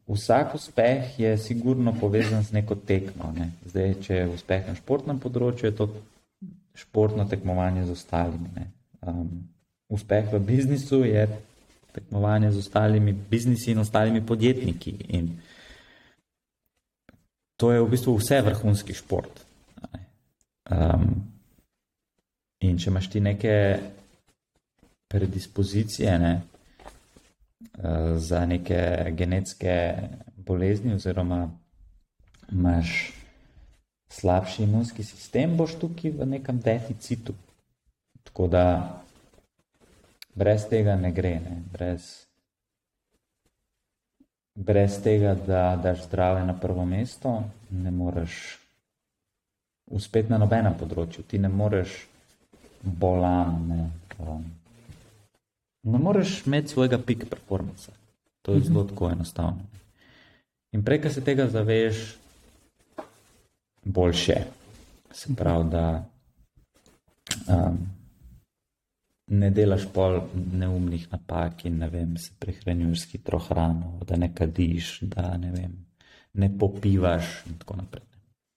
vsak uspeh je sigurno povezan z neko tekmo. Ne? Zdaj, če je uspeh na športnem področju, je to športno tekmovanje z ostalimi. Um, uspeh v biznisu je tekmovanje z ostalimi biznisi in ostalimi podjetniki. In to je v bistvu vse vrhunski šport. Um, in če imaš ti neke predispozicije ne, za neke genetske bolezni, oziroma imaš slabši imunski sistem, boš tukaj v nekem deficitu. Tako da brez tega ne gre, ne? Brez, brez tega, da daš zdravje na prvo mesto, ne moreš uspeti na nobenem področju. Ti ne moreš bolan, ne, um, ne moreš imeti svojega pik performansa. To je zelo tako enostavno. In prej, ko se tega zaveš, boljše. Se pravi, da um, ne delaš pol neumnih napak in ne vem, se prehranjuješ s hitro hrano, da ne kadiš, da ne vem, ne popivaš in tako naprej.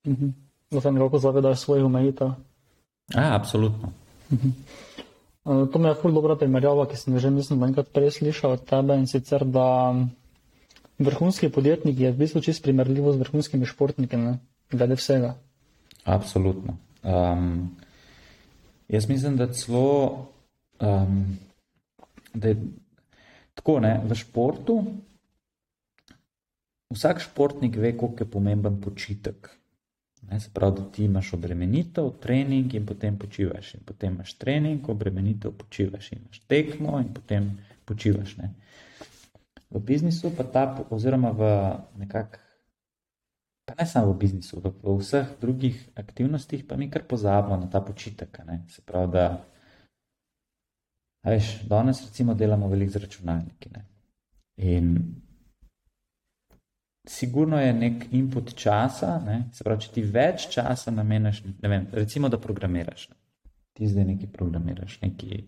Mhm. Da se nekako zavedaš svojih omejitev. Absolutno. Mhm. Uh, To mi je ful dobra primerjava, ki sem jo že mislim, da enkrat prej slišal od tebe in sicer, da vrhunski podjetnik je v bistvu čist primerljivo z vrhunskimi športniki, ne? glede vsega. Absolutno. Um, jaz mislim, da celo, um, da je tako, ne, v športu vsak športnik ve, koliko je pomemben počitek. Ne, se pravi, da ti imaš obremenitev, trening in potem počivaš. In potem imaš trening, obremenitev, počivaš. In imaš tekmo in potem počivaš. Ne. V biznisu pa ta, oziroma v nekak, pa ne samo v biznisu, v, v vseh drugih aktivnostih pa mi kar pozabimo na ta počitek. Ne. Se pravi, da veš, danes recimo delamo veliko z računalniki. Ne. In sigurno je nek input časa, ne? se pravi, če ti več časa nameniš, ne vem, recimo, da programiraš. Ne? Ti zdaj nekaj programiraš, nekaj,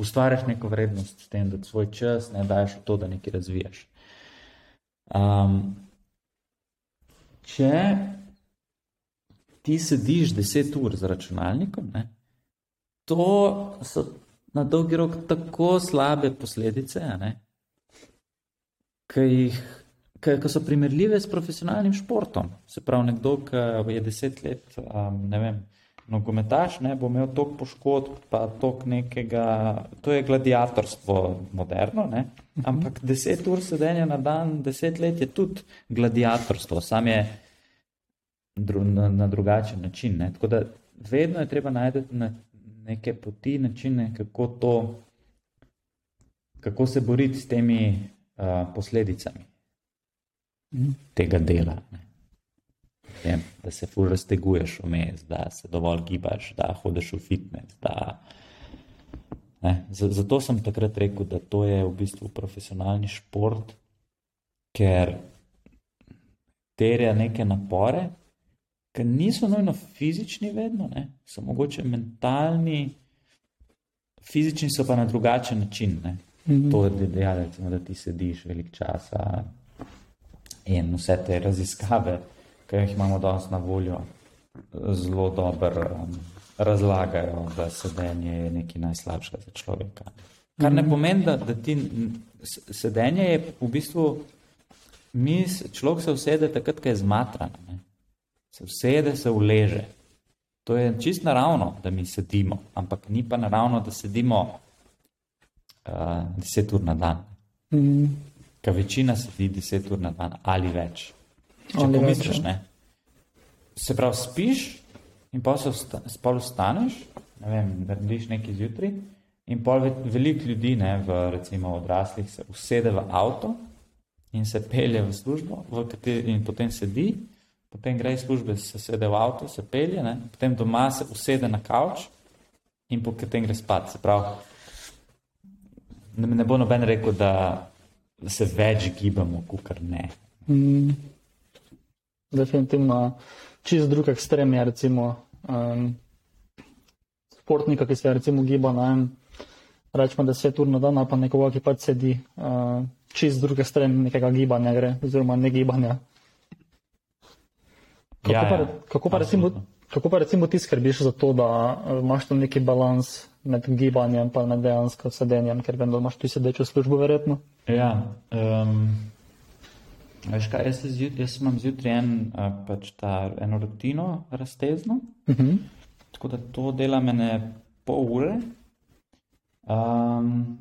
ustvarjaš neko vrednost s tem, da svoj čas ne daš v to, da nekaj razvijaš. Um, če ti sediš 10 ur za računalnikom, ne? to so na dolgi rok tako slabe posledice, ki jih ki so primerljive s profesionalnim športom. Se pravi, nekdo, ki je deset let, um, ne vem, nogometaš, ne bo imel toliko poškodb, pa toliko nekega, to je gladiatorstvo moderno, ne? ampak deset ur sedenja na dan, deset let je tudi gladiatorstvo, sam je dru, na, na drugačen način. Ne? Tako da vedno je treba najti na neke poti, načine, kako to, kako se boriti s temi uh, posledicami tega dela. Vem, da se ful razteguješ vmes, da se dovolj gibaš, da hodiš v fitness. Da, Zato sem takrat rekel, da to je v bistvu profesionalni šport, ker terja neke napore, ki niso nujno fizični, vedno, ne? so mogoče mentalni, fizični so pa na drugačen način. Mm -hmm. To je dejalo, da ti sediš velik čas, In vse te raziskave, ki jih imamo danes na voljo, zelo dobro um, razlagajo, da sedenje je nekaj najslabšega za človeka. Kar ne pomeni, da, da ti sedenje je v bistvu, mi, človek se usede takrat, ko je zmatran. Ne? Se usede, se uleže. To je čist naravno, da mi sedimo, ampak ni pa naravno, da sedimo uh, deset ur na dan. Mm ker večina sedi 10 ur na dan ali več. Če ali pomisliš, več, ja. ne. Se pravi, spiš in pa se spol vstaneš, ne vem, narediš nekaj zjutraj in pol veliko ljudi, ne, v recimo odraslih, se usede v avto in se pelje v službo v kateri, in potem sedi, potem gre iz službe, se sede v avto, se pelje, ne, potem doma se usede na kavč in potem gre spat. Se pravi, ne, ne bo noben rekel, da se več gibamo, kot ne. Mm. Definitivno, čist drug ekstrem je recimo um, športnika, ki se recimo giba na en, rečemo, deset ur na dan, pa nekoga, ki pač sedi uh, čist z druge strani nekega gibanja gre, oziroma ne gibanja. Kako, Ja, pa, ja, kako, pa recimo, absolutno. Kako pa recimo ti skrbiš za to, da eh, imaš tam neki balans med gibanjem in med dejansko sedenjem, ker vem, da imaš ti sedečo službo verjetno? Ja, um, veš kaj, jaz, zjut, jaz imam zjutraj en, a, pač ta, eno rutino raztezno, Uh -huh. tako da to dela mene pol ure. Um,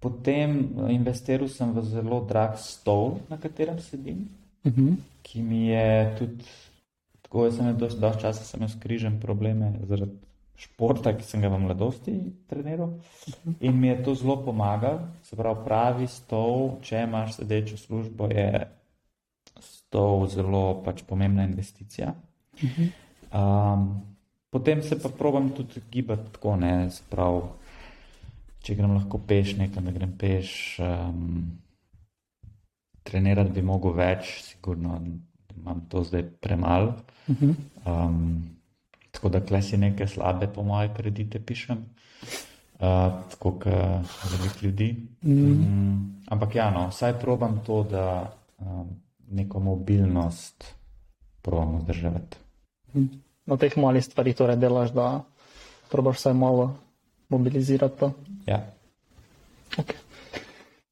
potem eh, investiral sem v zelo drag stol, na katerem sedim, Uh -huh. ki mi je tudi, tako jaz sem imel dosti, dosti časa, sem imel skrižen probleme zaradi športa, ki sem ga v mladosti treniral. In mi je to zelo pomagalo, se pravi, pravi stol, če imaš sedečo službo, je stol zelo pač pomembna investicija. Um, potem se pa probam tudi gibati tako, ne, se pravi, če grem lahko peš nekam, da grem peš. Um, trenirati bi mogel več, sigurno imam to zdaj premalo. Uh -huh. Um, tako da klesi neke slabe, po moje, kredite pišem, uh, tako kot veliko ljudi. Mm, ampak ja, no, vsaj probam to, da um, neko mobilnost probam vzdrževati. Na teh malih stvarih torej delaš, da probaš vsaj malo mobilizirati to. Ja. Okay.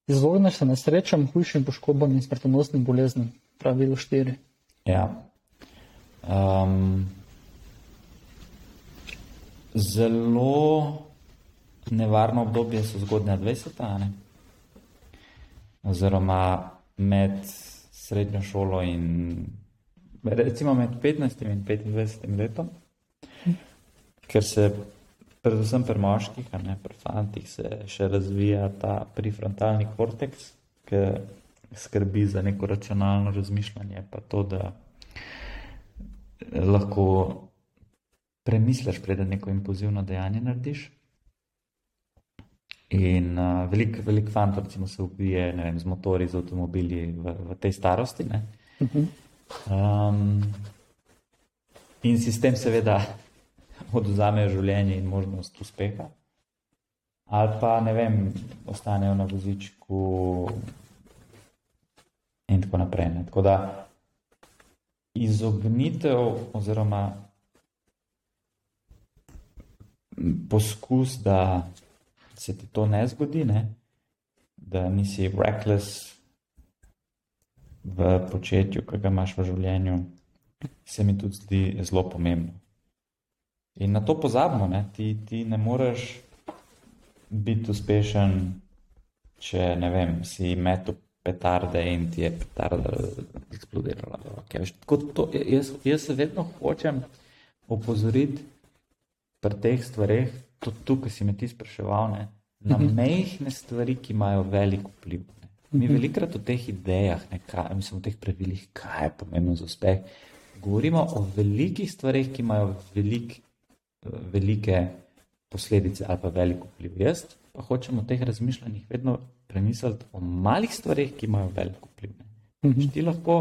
Izogneš se nesrečam, hujšim poškodbam in smrtonosnim boleznim. Pravilo štiri. Ja. Um, zelo nevarno obdobje so zgodnja 20. Ne? Oziroma med srednjo šolo in recimo med 15 in 25 letom, ker se predvsem pri moških, ne pri fantih, se še razvija ta prefrontalni korteks, ki skrbi za neko racionalno razmišljanje, pa to, da lahko premisliš, preden neko impulzivno dejanje narediš. In uh, veliko velik fantov, recimo, se ubije vem, z motori, z avtomobili v, v tej starosti. Ne? Um, in sistem seveda oduzamejo življenje in možnost uspeha. Ali pa, ne vem, ostanejo na vozičku in tako naprej. Ne? Tako da izognitev oziroma poskus, da se ti to ne zgodi, ne? da nisi reckless v početju, ki ga imaš v življenju, se mi tudi zdi zelo pomembno. In na to pozabimo, ne? Ti, ti ne moreš biti uspešen, če ne vem, si metu petarde in ti je petarda eksplodirala. Okay, veš, to, jaz, jaz vedno hočem opozoriti pri teh stvareh, tudi tukaj si me ti spraševal, ne, na mehke stvari, ki imajo velik vpliv. Ne. Mi velikrat o teh idejah, ne, kaj, mislim, o teh pravilih, kaj je pomembno za uspeh. Govorimo o velikih stvareh, ki imajo velik, velike posledice ali pa velik vpliv. Jaz pa hočem o teh razmišljanjih vedno premisliti o malih stvareh, ki imajo velik vpliv. Ne. Ti, lahko,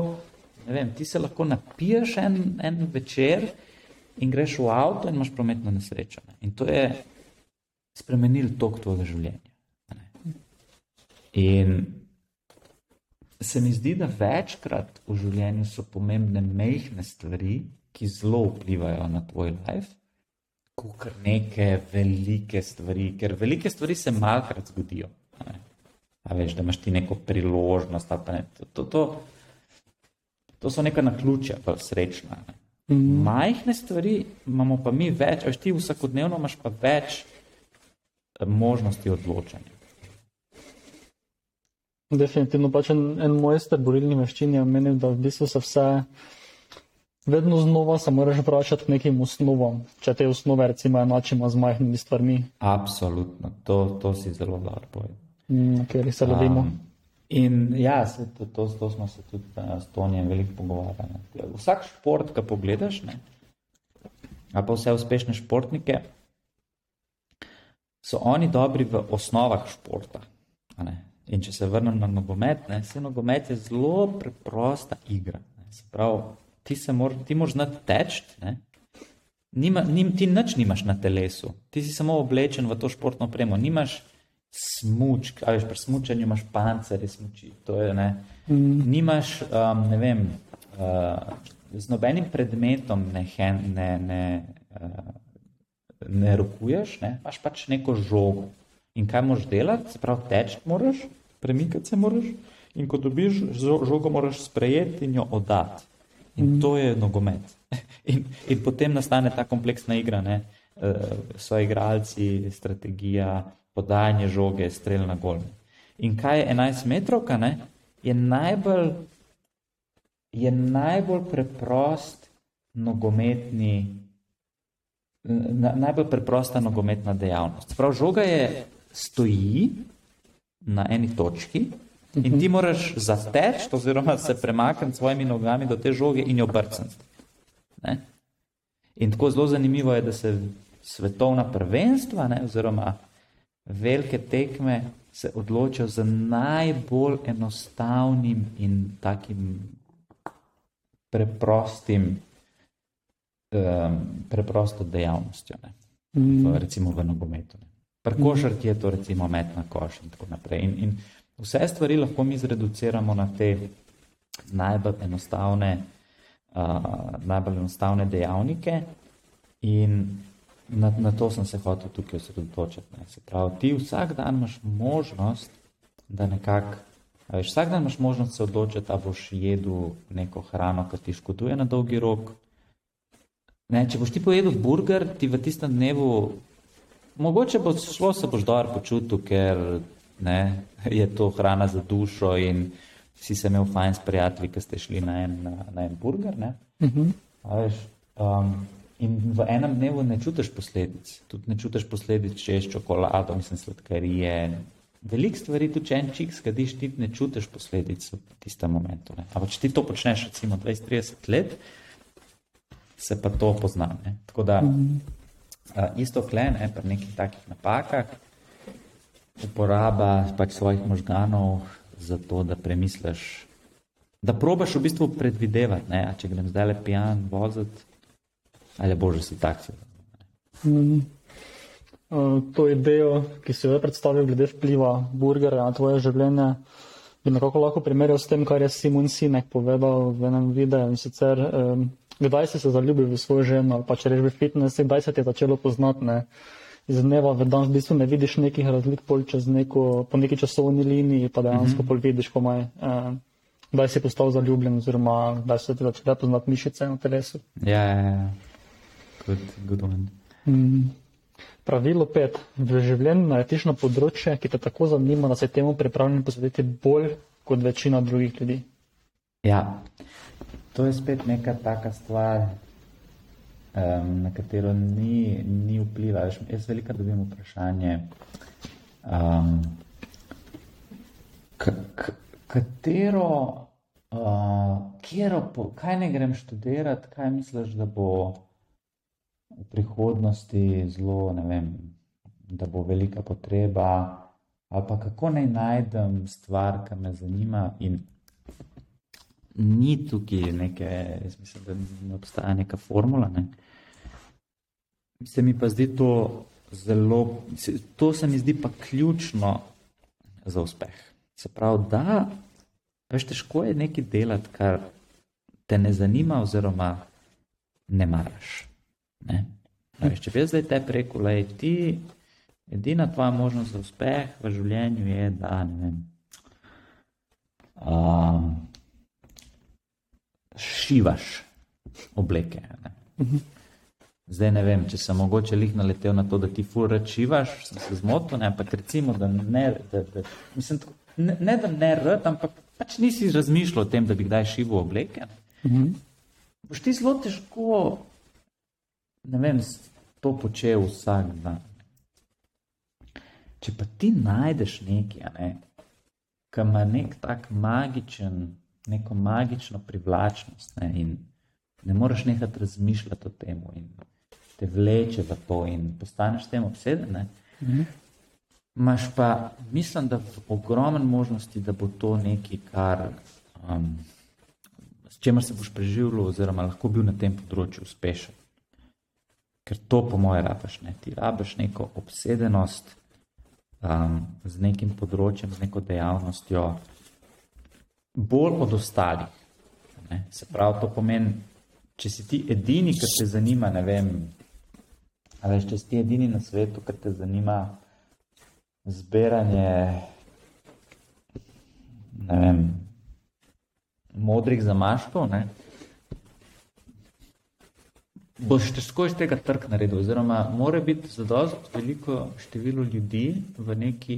ne vem, ti se lahko napiješ en, en večer in greš v avto in imaš prometno nesrečo. Ne. In to je spremenil tok tvojega življenja. Ne. In se mi zdi, da večkrat v življenju so pomembne mehke stvari, ki zelo vplivajo na tvoj life, kot neke velike stvari, ker velike stvari se malkrat zgodijo. A veš, da imaš ti neko priložnost. Ne, to, to, to, to so neka naključja, pa srečna. Ne. Majhne stvari imamo pa mi več, veš, ti vsakodnevno imaš pa več eh, možnosti odločanja. Definitivno pač en, en mojster borilnih veščin je omenil, da v bistvu se vse vedno znova se moraš vračati k nekim osnovam, če te osnove recimo enačimo z majhnimi stvarmi, Absolutno, to, to si zelo dobro povedal. Na katerih se lovimo. Um, in ja, se, to, to, to smo se tudi uh, s Tonijem veliko pogovarjali. ne. Vsak šport, ki pogledaš, ne, ali pa vse uspešne športnike, so oni dobri v osnovah športa. In če se vrnem na nogomet, ne, se nogomet je zelo preprosta igra. Ne. Se pravi, ti, se mor, ti moraš znati teči. Nima, nim, ti nič nimaš na telesu, ti si samo oblečen v to športno opremo, nimaš smučk, ali pri smučanju imaš pancerje smuči. Je, ne, mm. Nimaš, um, ne vem, uh, z nobenim predmetom ne, ne, ne, uh, ne rokuješ, ne, imaš pač neko žogo. In kaj moraš delati, se pravi, teč moraš, premikati se moraš. In ko dobiš žogo, moraš sprejeti in jo oddati. In mm. to je nogomet. In, in potem nastane ta kompleksna igra, ne? so igralci, strategija, podajanje žoge, strelj na gol. In kaj je 11 metrov, je najbolj, je najbolj preprost nogometni. Na, najbolj preprosta nogometna dejavnost. Prav žoga je stoji na eni točki in ti moraš zateči, oziroma se premakniti svojimi nogami do te žoge in jo brcniti. In tako zelo zanimivo je, da se svetovna prvenstva, ne, oziroma velike tekme, se odločijo za najbolj enostavnim in takim preprostim, um, preprosto dejavnostjo, ne, mm. recimo v nogometu. Ne. Pri košarki je to recimo met na koš in tako naprej. In, in vse stvari lahko mi zreduciramo na te najbolj enostavne, uh, najbolj enostavne dejavnike in na, na to sem se hotel tukaj osredotočiti. Se pravi, ti vsak dan imaš možnost, da nekako, veš, vsak dan imaš možnost se odločiti, da boš jedel neko hrano, ki ti škoduje na dolgi rok. Ne, če boš ti pojedel burger, ti v tistem dnevu Mogoče bo šlo, se boš dobro počutil, ker ne, je to hrana za dušo in si se imel fajn s prijatelji, ki ste šli na en, na, na en burger. Uh mhm. -huh. veš, um, in v enem dnevu ne čutiš posledic. Tudi ne čutiš posledic, če ješ čokolado, mislim, sladkarije. Veliko stvari, tudi če en čik skadiš, ti ne čutiš posledic v tistem momentu. Ampak če ti to počneš, recimo 20-30 let, se pa to pozna. Ne? Tako da. Mhm. Uh, isto klen, ne, pri nekih takih napakah, uporaba pač svojih možganov za to, da premisliš, da probaš v bistvu predvidevati, ne, če grem zdaj le pijan voziti, ali bože si taksi. Mm. Uh, to idejo, ki si jo predstavil glede vpliva burgerja na tvoje življenje, bi nekako lahko primerjal s tem, kar je Simon Sinek povedal v enem videu in sicer um, kdaj si se zaljubil v svojo ženo, pa če rečeš v fitness, kdaj se ti je začelo poznati. Ne? Iz dneva v dan v bistvu ne vidiš nekih razlik čez neko, po neki časovni liniji, pa dejansko mm -hmm. vidiš, komaj, eh, kdaj si postal zaljubljen, oziroma kdaj se ti začne poznati mišice na telesu. Ja, ja, ja. Good, good mm. Pravilo pet. V življenju narediš na področje, ki te tako zanima, da se temu pripravljen posvetiti bolj kot večina drugih ljudi. Ja, To je spet neka taka stvar, um, na katero ni, ni vpliva. Jaz veliko dobim vprašanje, um, katero, uh, kjero, po, kaj ne grem študirati, kaj misliš, da bo v prihodnosti zelo, ne vem, da bo velika potreba, ali pa kako naj najdem stvar, ki me zanima. In ni tukaj neke, jaz mislim, da ne obstaja neka formula. Ne. Se mi pa zdi to zelo, to se mi zdi pa ključno za uspeh. Se pravi, da, veš, težko je nekaj delati, kar te ne zanima oziroma ne maraš. Ne. Veš, če bi jaz zdaj te preko, le ti, edina tvoja možnost za uspeh v življenju je, da ne vem. Um, šivaš obleke. Ne. Zdaj ne vem, če sem mogoče lih naletel na to, da ti fura šivaš, sem se zmotil, ampak recimo, da ne, da, da, mislim, ne, ne da ne rad, ampak pač nisi razmišljal o tem, da bi kdaj šival obleke. Mhm. Boš ti zelo težko, ne vem, to počel vsak dan. Če pa ti najdeš nekaj, ne, ki ima nek tak magičen neko magično privlačnost ne, in ne moreš nehati razmišljati o tem, in te vleče v to, in postaneš tem obseden. Mhm. Máš pa, mislim, da je ogromen možnosti, da bo to nekaj, kar, um, s čimer se boš preživljal, oziroma lahko bil na tem področju uspešen. Ker to, po mojem, rabiš, ne? ti rabiš neko obsedenost, um, z nekim področjem, z neko dejavnostjo, bolj od ostalih. Ne? Se pravi, to pomeni, če si ti edini, ki te zanima, ne vem, ali če si ti edini na svetu, ki te zanima zbiranje, ne vem, modrih zamaškov, ne? Boš težko iz tega trg naredil, oziroma mora biti zadost veliko število ljudi v neki,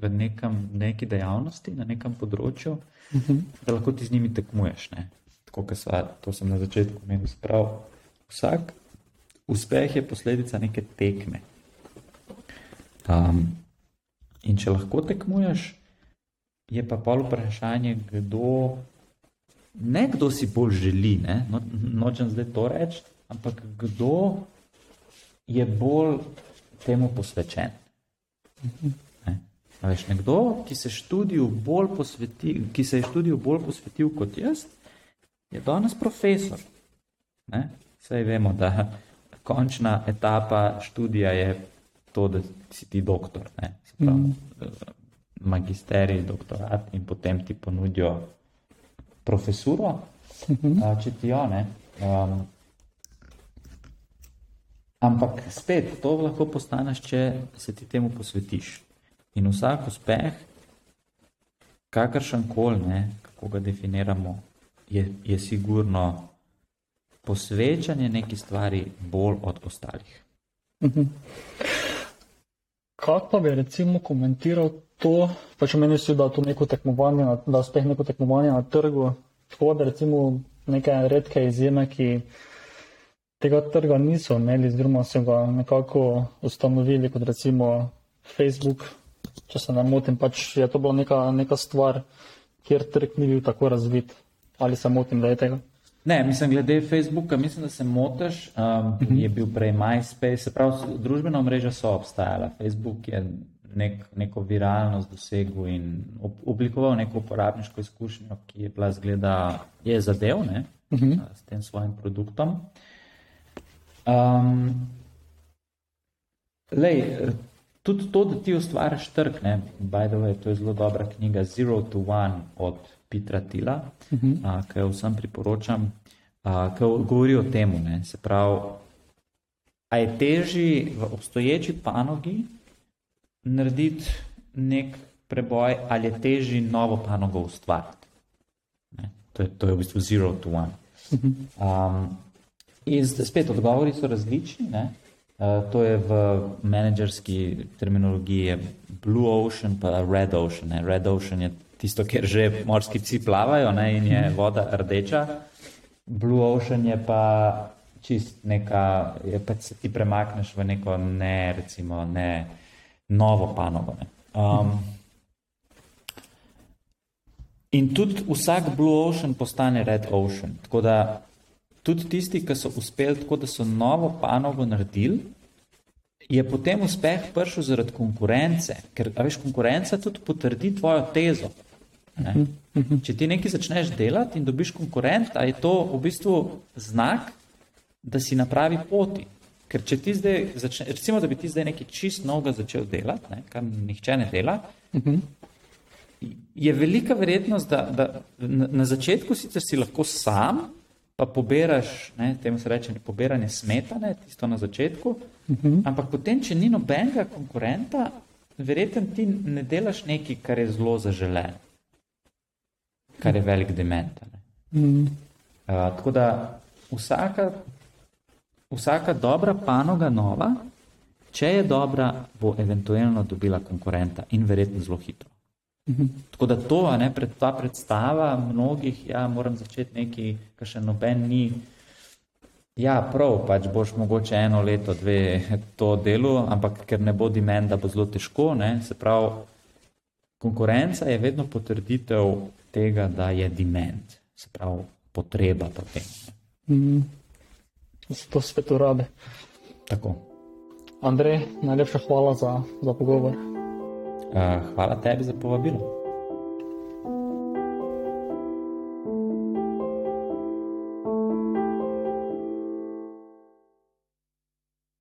v nekam, neki dejavnosti, na nekem področju, uh -huh. da lahko ti z njimi tekmuješ. Ne? Tako, kot sva, to sem na začetku menil, sprav. Vsak uspeh je posledica neke tekme. Um, in če lahko tekmuješ, je pa pol vprašanje, kdo, ne kdo si bolj želi, ne? No, nočem zdaj to reči, ampak kdo je bolj temu posvečen. Ne? Veš, nekdo, ki se, bolj posveti, ki se je študiju bolj posvetil kot jaz, je danes profesor. Ne? Vse vemo, da končna etapa študija je to, da si ti doktor, pravi, mm. magisterij, doktorat in potem ti ponudijo profesuro, mm -hmm. če ti jo ne. Um, Ampak spet to lahko postaneš, če se ti temu posvetiš. In vsak uspeh, kakršen koli, kako ga definiramo, je, je sigurno posvečanje neki stvari bolj od ostalih. Mhm. Kaj pa bi recimo komentiral to, pa če meniš, da je to neko tekmovanje, da uspeh neko tekmovanje na trgu, tako da recimo neke redke izjeme, ki tega trga niso imeli, oziroma so ga nekako ustanovili kot recimo Facebook, če se ne motim, pač je to bila neka, neka stvar, kjer trg ni bil tako razvit. Ali se motim, da je tega? Ne, mislim, glede Facebooka, mislim, da se motiš. Um, mhm. Je bil prej MySpace, se pravi, družbena mreža so obstajala. Facebook je nek, neko viralnost dosegel in oblikoval neko uporabniško izkušnjo, ki je bila zgleda, je zadev ne, uh mhm. -huh. s tem svojim produktom. Uh, Um, lej, tudi to, da ti ustvariš trg, ne, by the way, to je zelo dobra knjiga Zero to One od Petra Tila, uh -huh. ki jo vsem priporočam, a, ki govori o temu, ne, se pravi, a je teži v obstoječi panogi narediti nek preboj ali je teži novo panogo ustvariti. Ne, to, je, to je v bistvu Zero to One. Um, In spet odgovori so različni. Ne? Uh, to je v menedžerski terminologiji Blue Ocean pa Red Ocean. Ne? Red Ocean je tisto, kjer že morski psi plavajo ne? in je voda rdeča. Blue Ocean je pa čist neka, je pa se ti premakneš v neko ne, recimo, ne novo panogo. Ne? Um, in tudi vsak Blue Ocean postane Red Ocean. Tako da tudi tisti, ki so uspeli tako, da so novo panogo naredili, je potem uspeh prišel zaradi konkurence, ker veš, konkurenca tudi potrdi tvojo tezo. Ne? Če ti nekaj začneš delati in dobiš konkurenta, je to v bistvu znak, da si na pravi poti. Ker če ti zdaj začneš, recimo, da bi ti zdaj nekaj čist novega začel delati, ne, kar nihče ne dela, je velika verjetnost, da, da na, na začetku sicer si lahko sam, pa poberaš, ne, temu se reče, pobiranje smetane, tisto na začetku, uh mhm. -huh. ampak potem, če ni nobenega konkurenta, verjetno ti ne delaš nekaj, kar je zelo zaželen, kar je velik dement. Uh -huh. uh, tako da vsaka, vsaka dobra panoga nova, če je dobra, bo eventualno dobila konkurenta in verjetno zelo hitro. Tako da to, ne, pred, ta predstava mnogih, ja, moram začeti nekaj, kar še noben ni. Ja, prav, pač boš mogoče eno leto, dve to delo, ampak ker ne bo dimen, da bo zelo težko, ne, se pravi, konkurenca je vedno potrditev tega, da je dimen, se pravi, potreba po tem. Mm. To spet urabe. Tako. Andrej, najlepša hvala za, za pogovor. Hvala tebi za povabilo.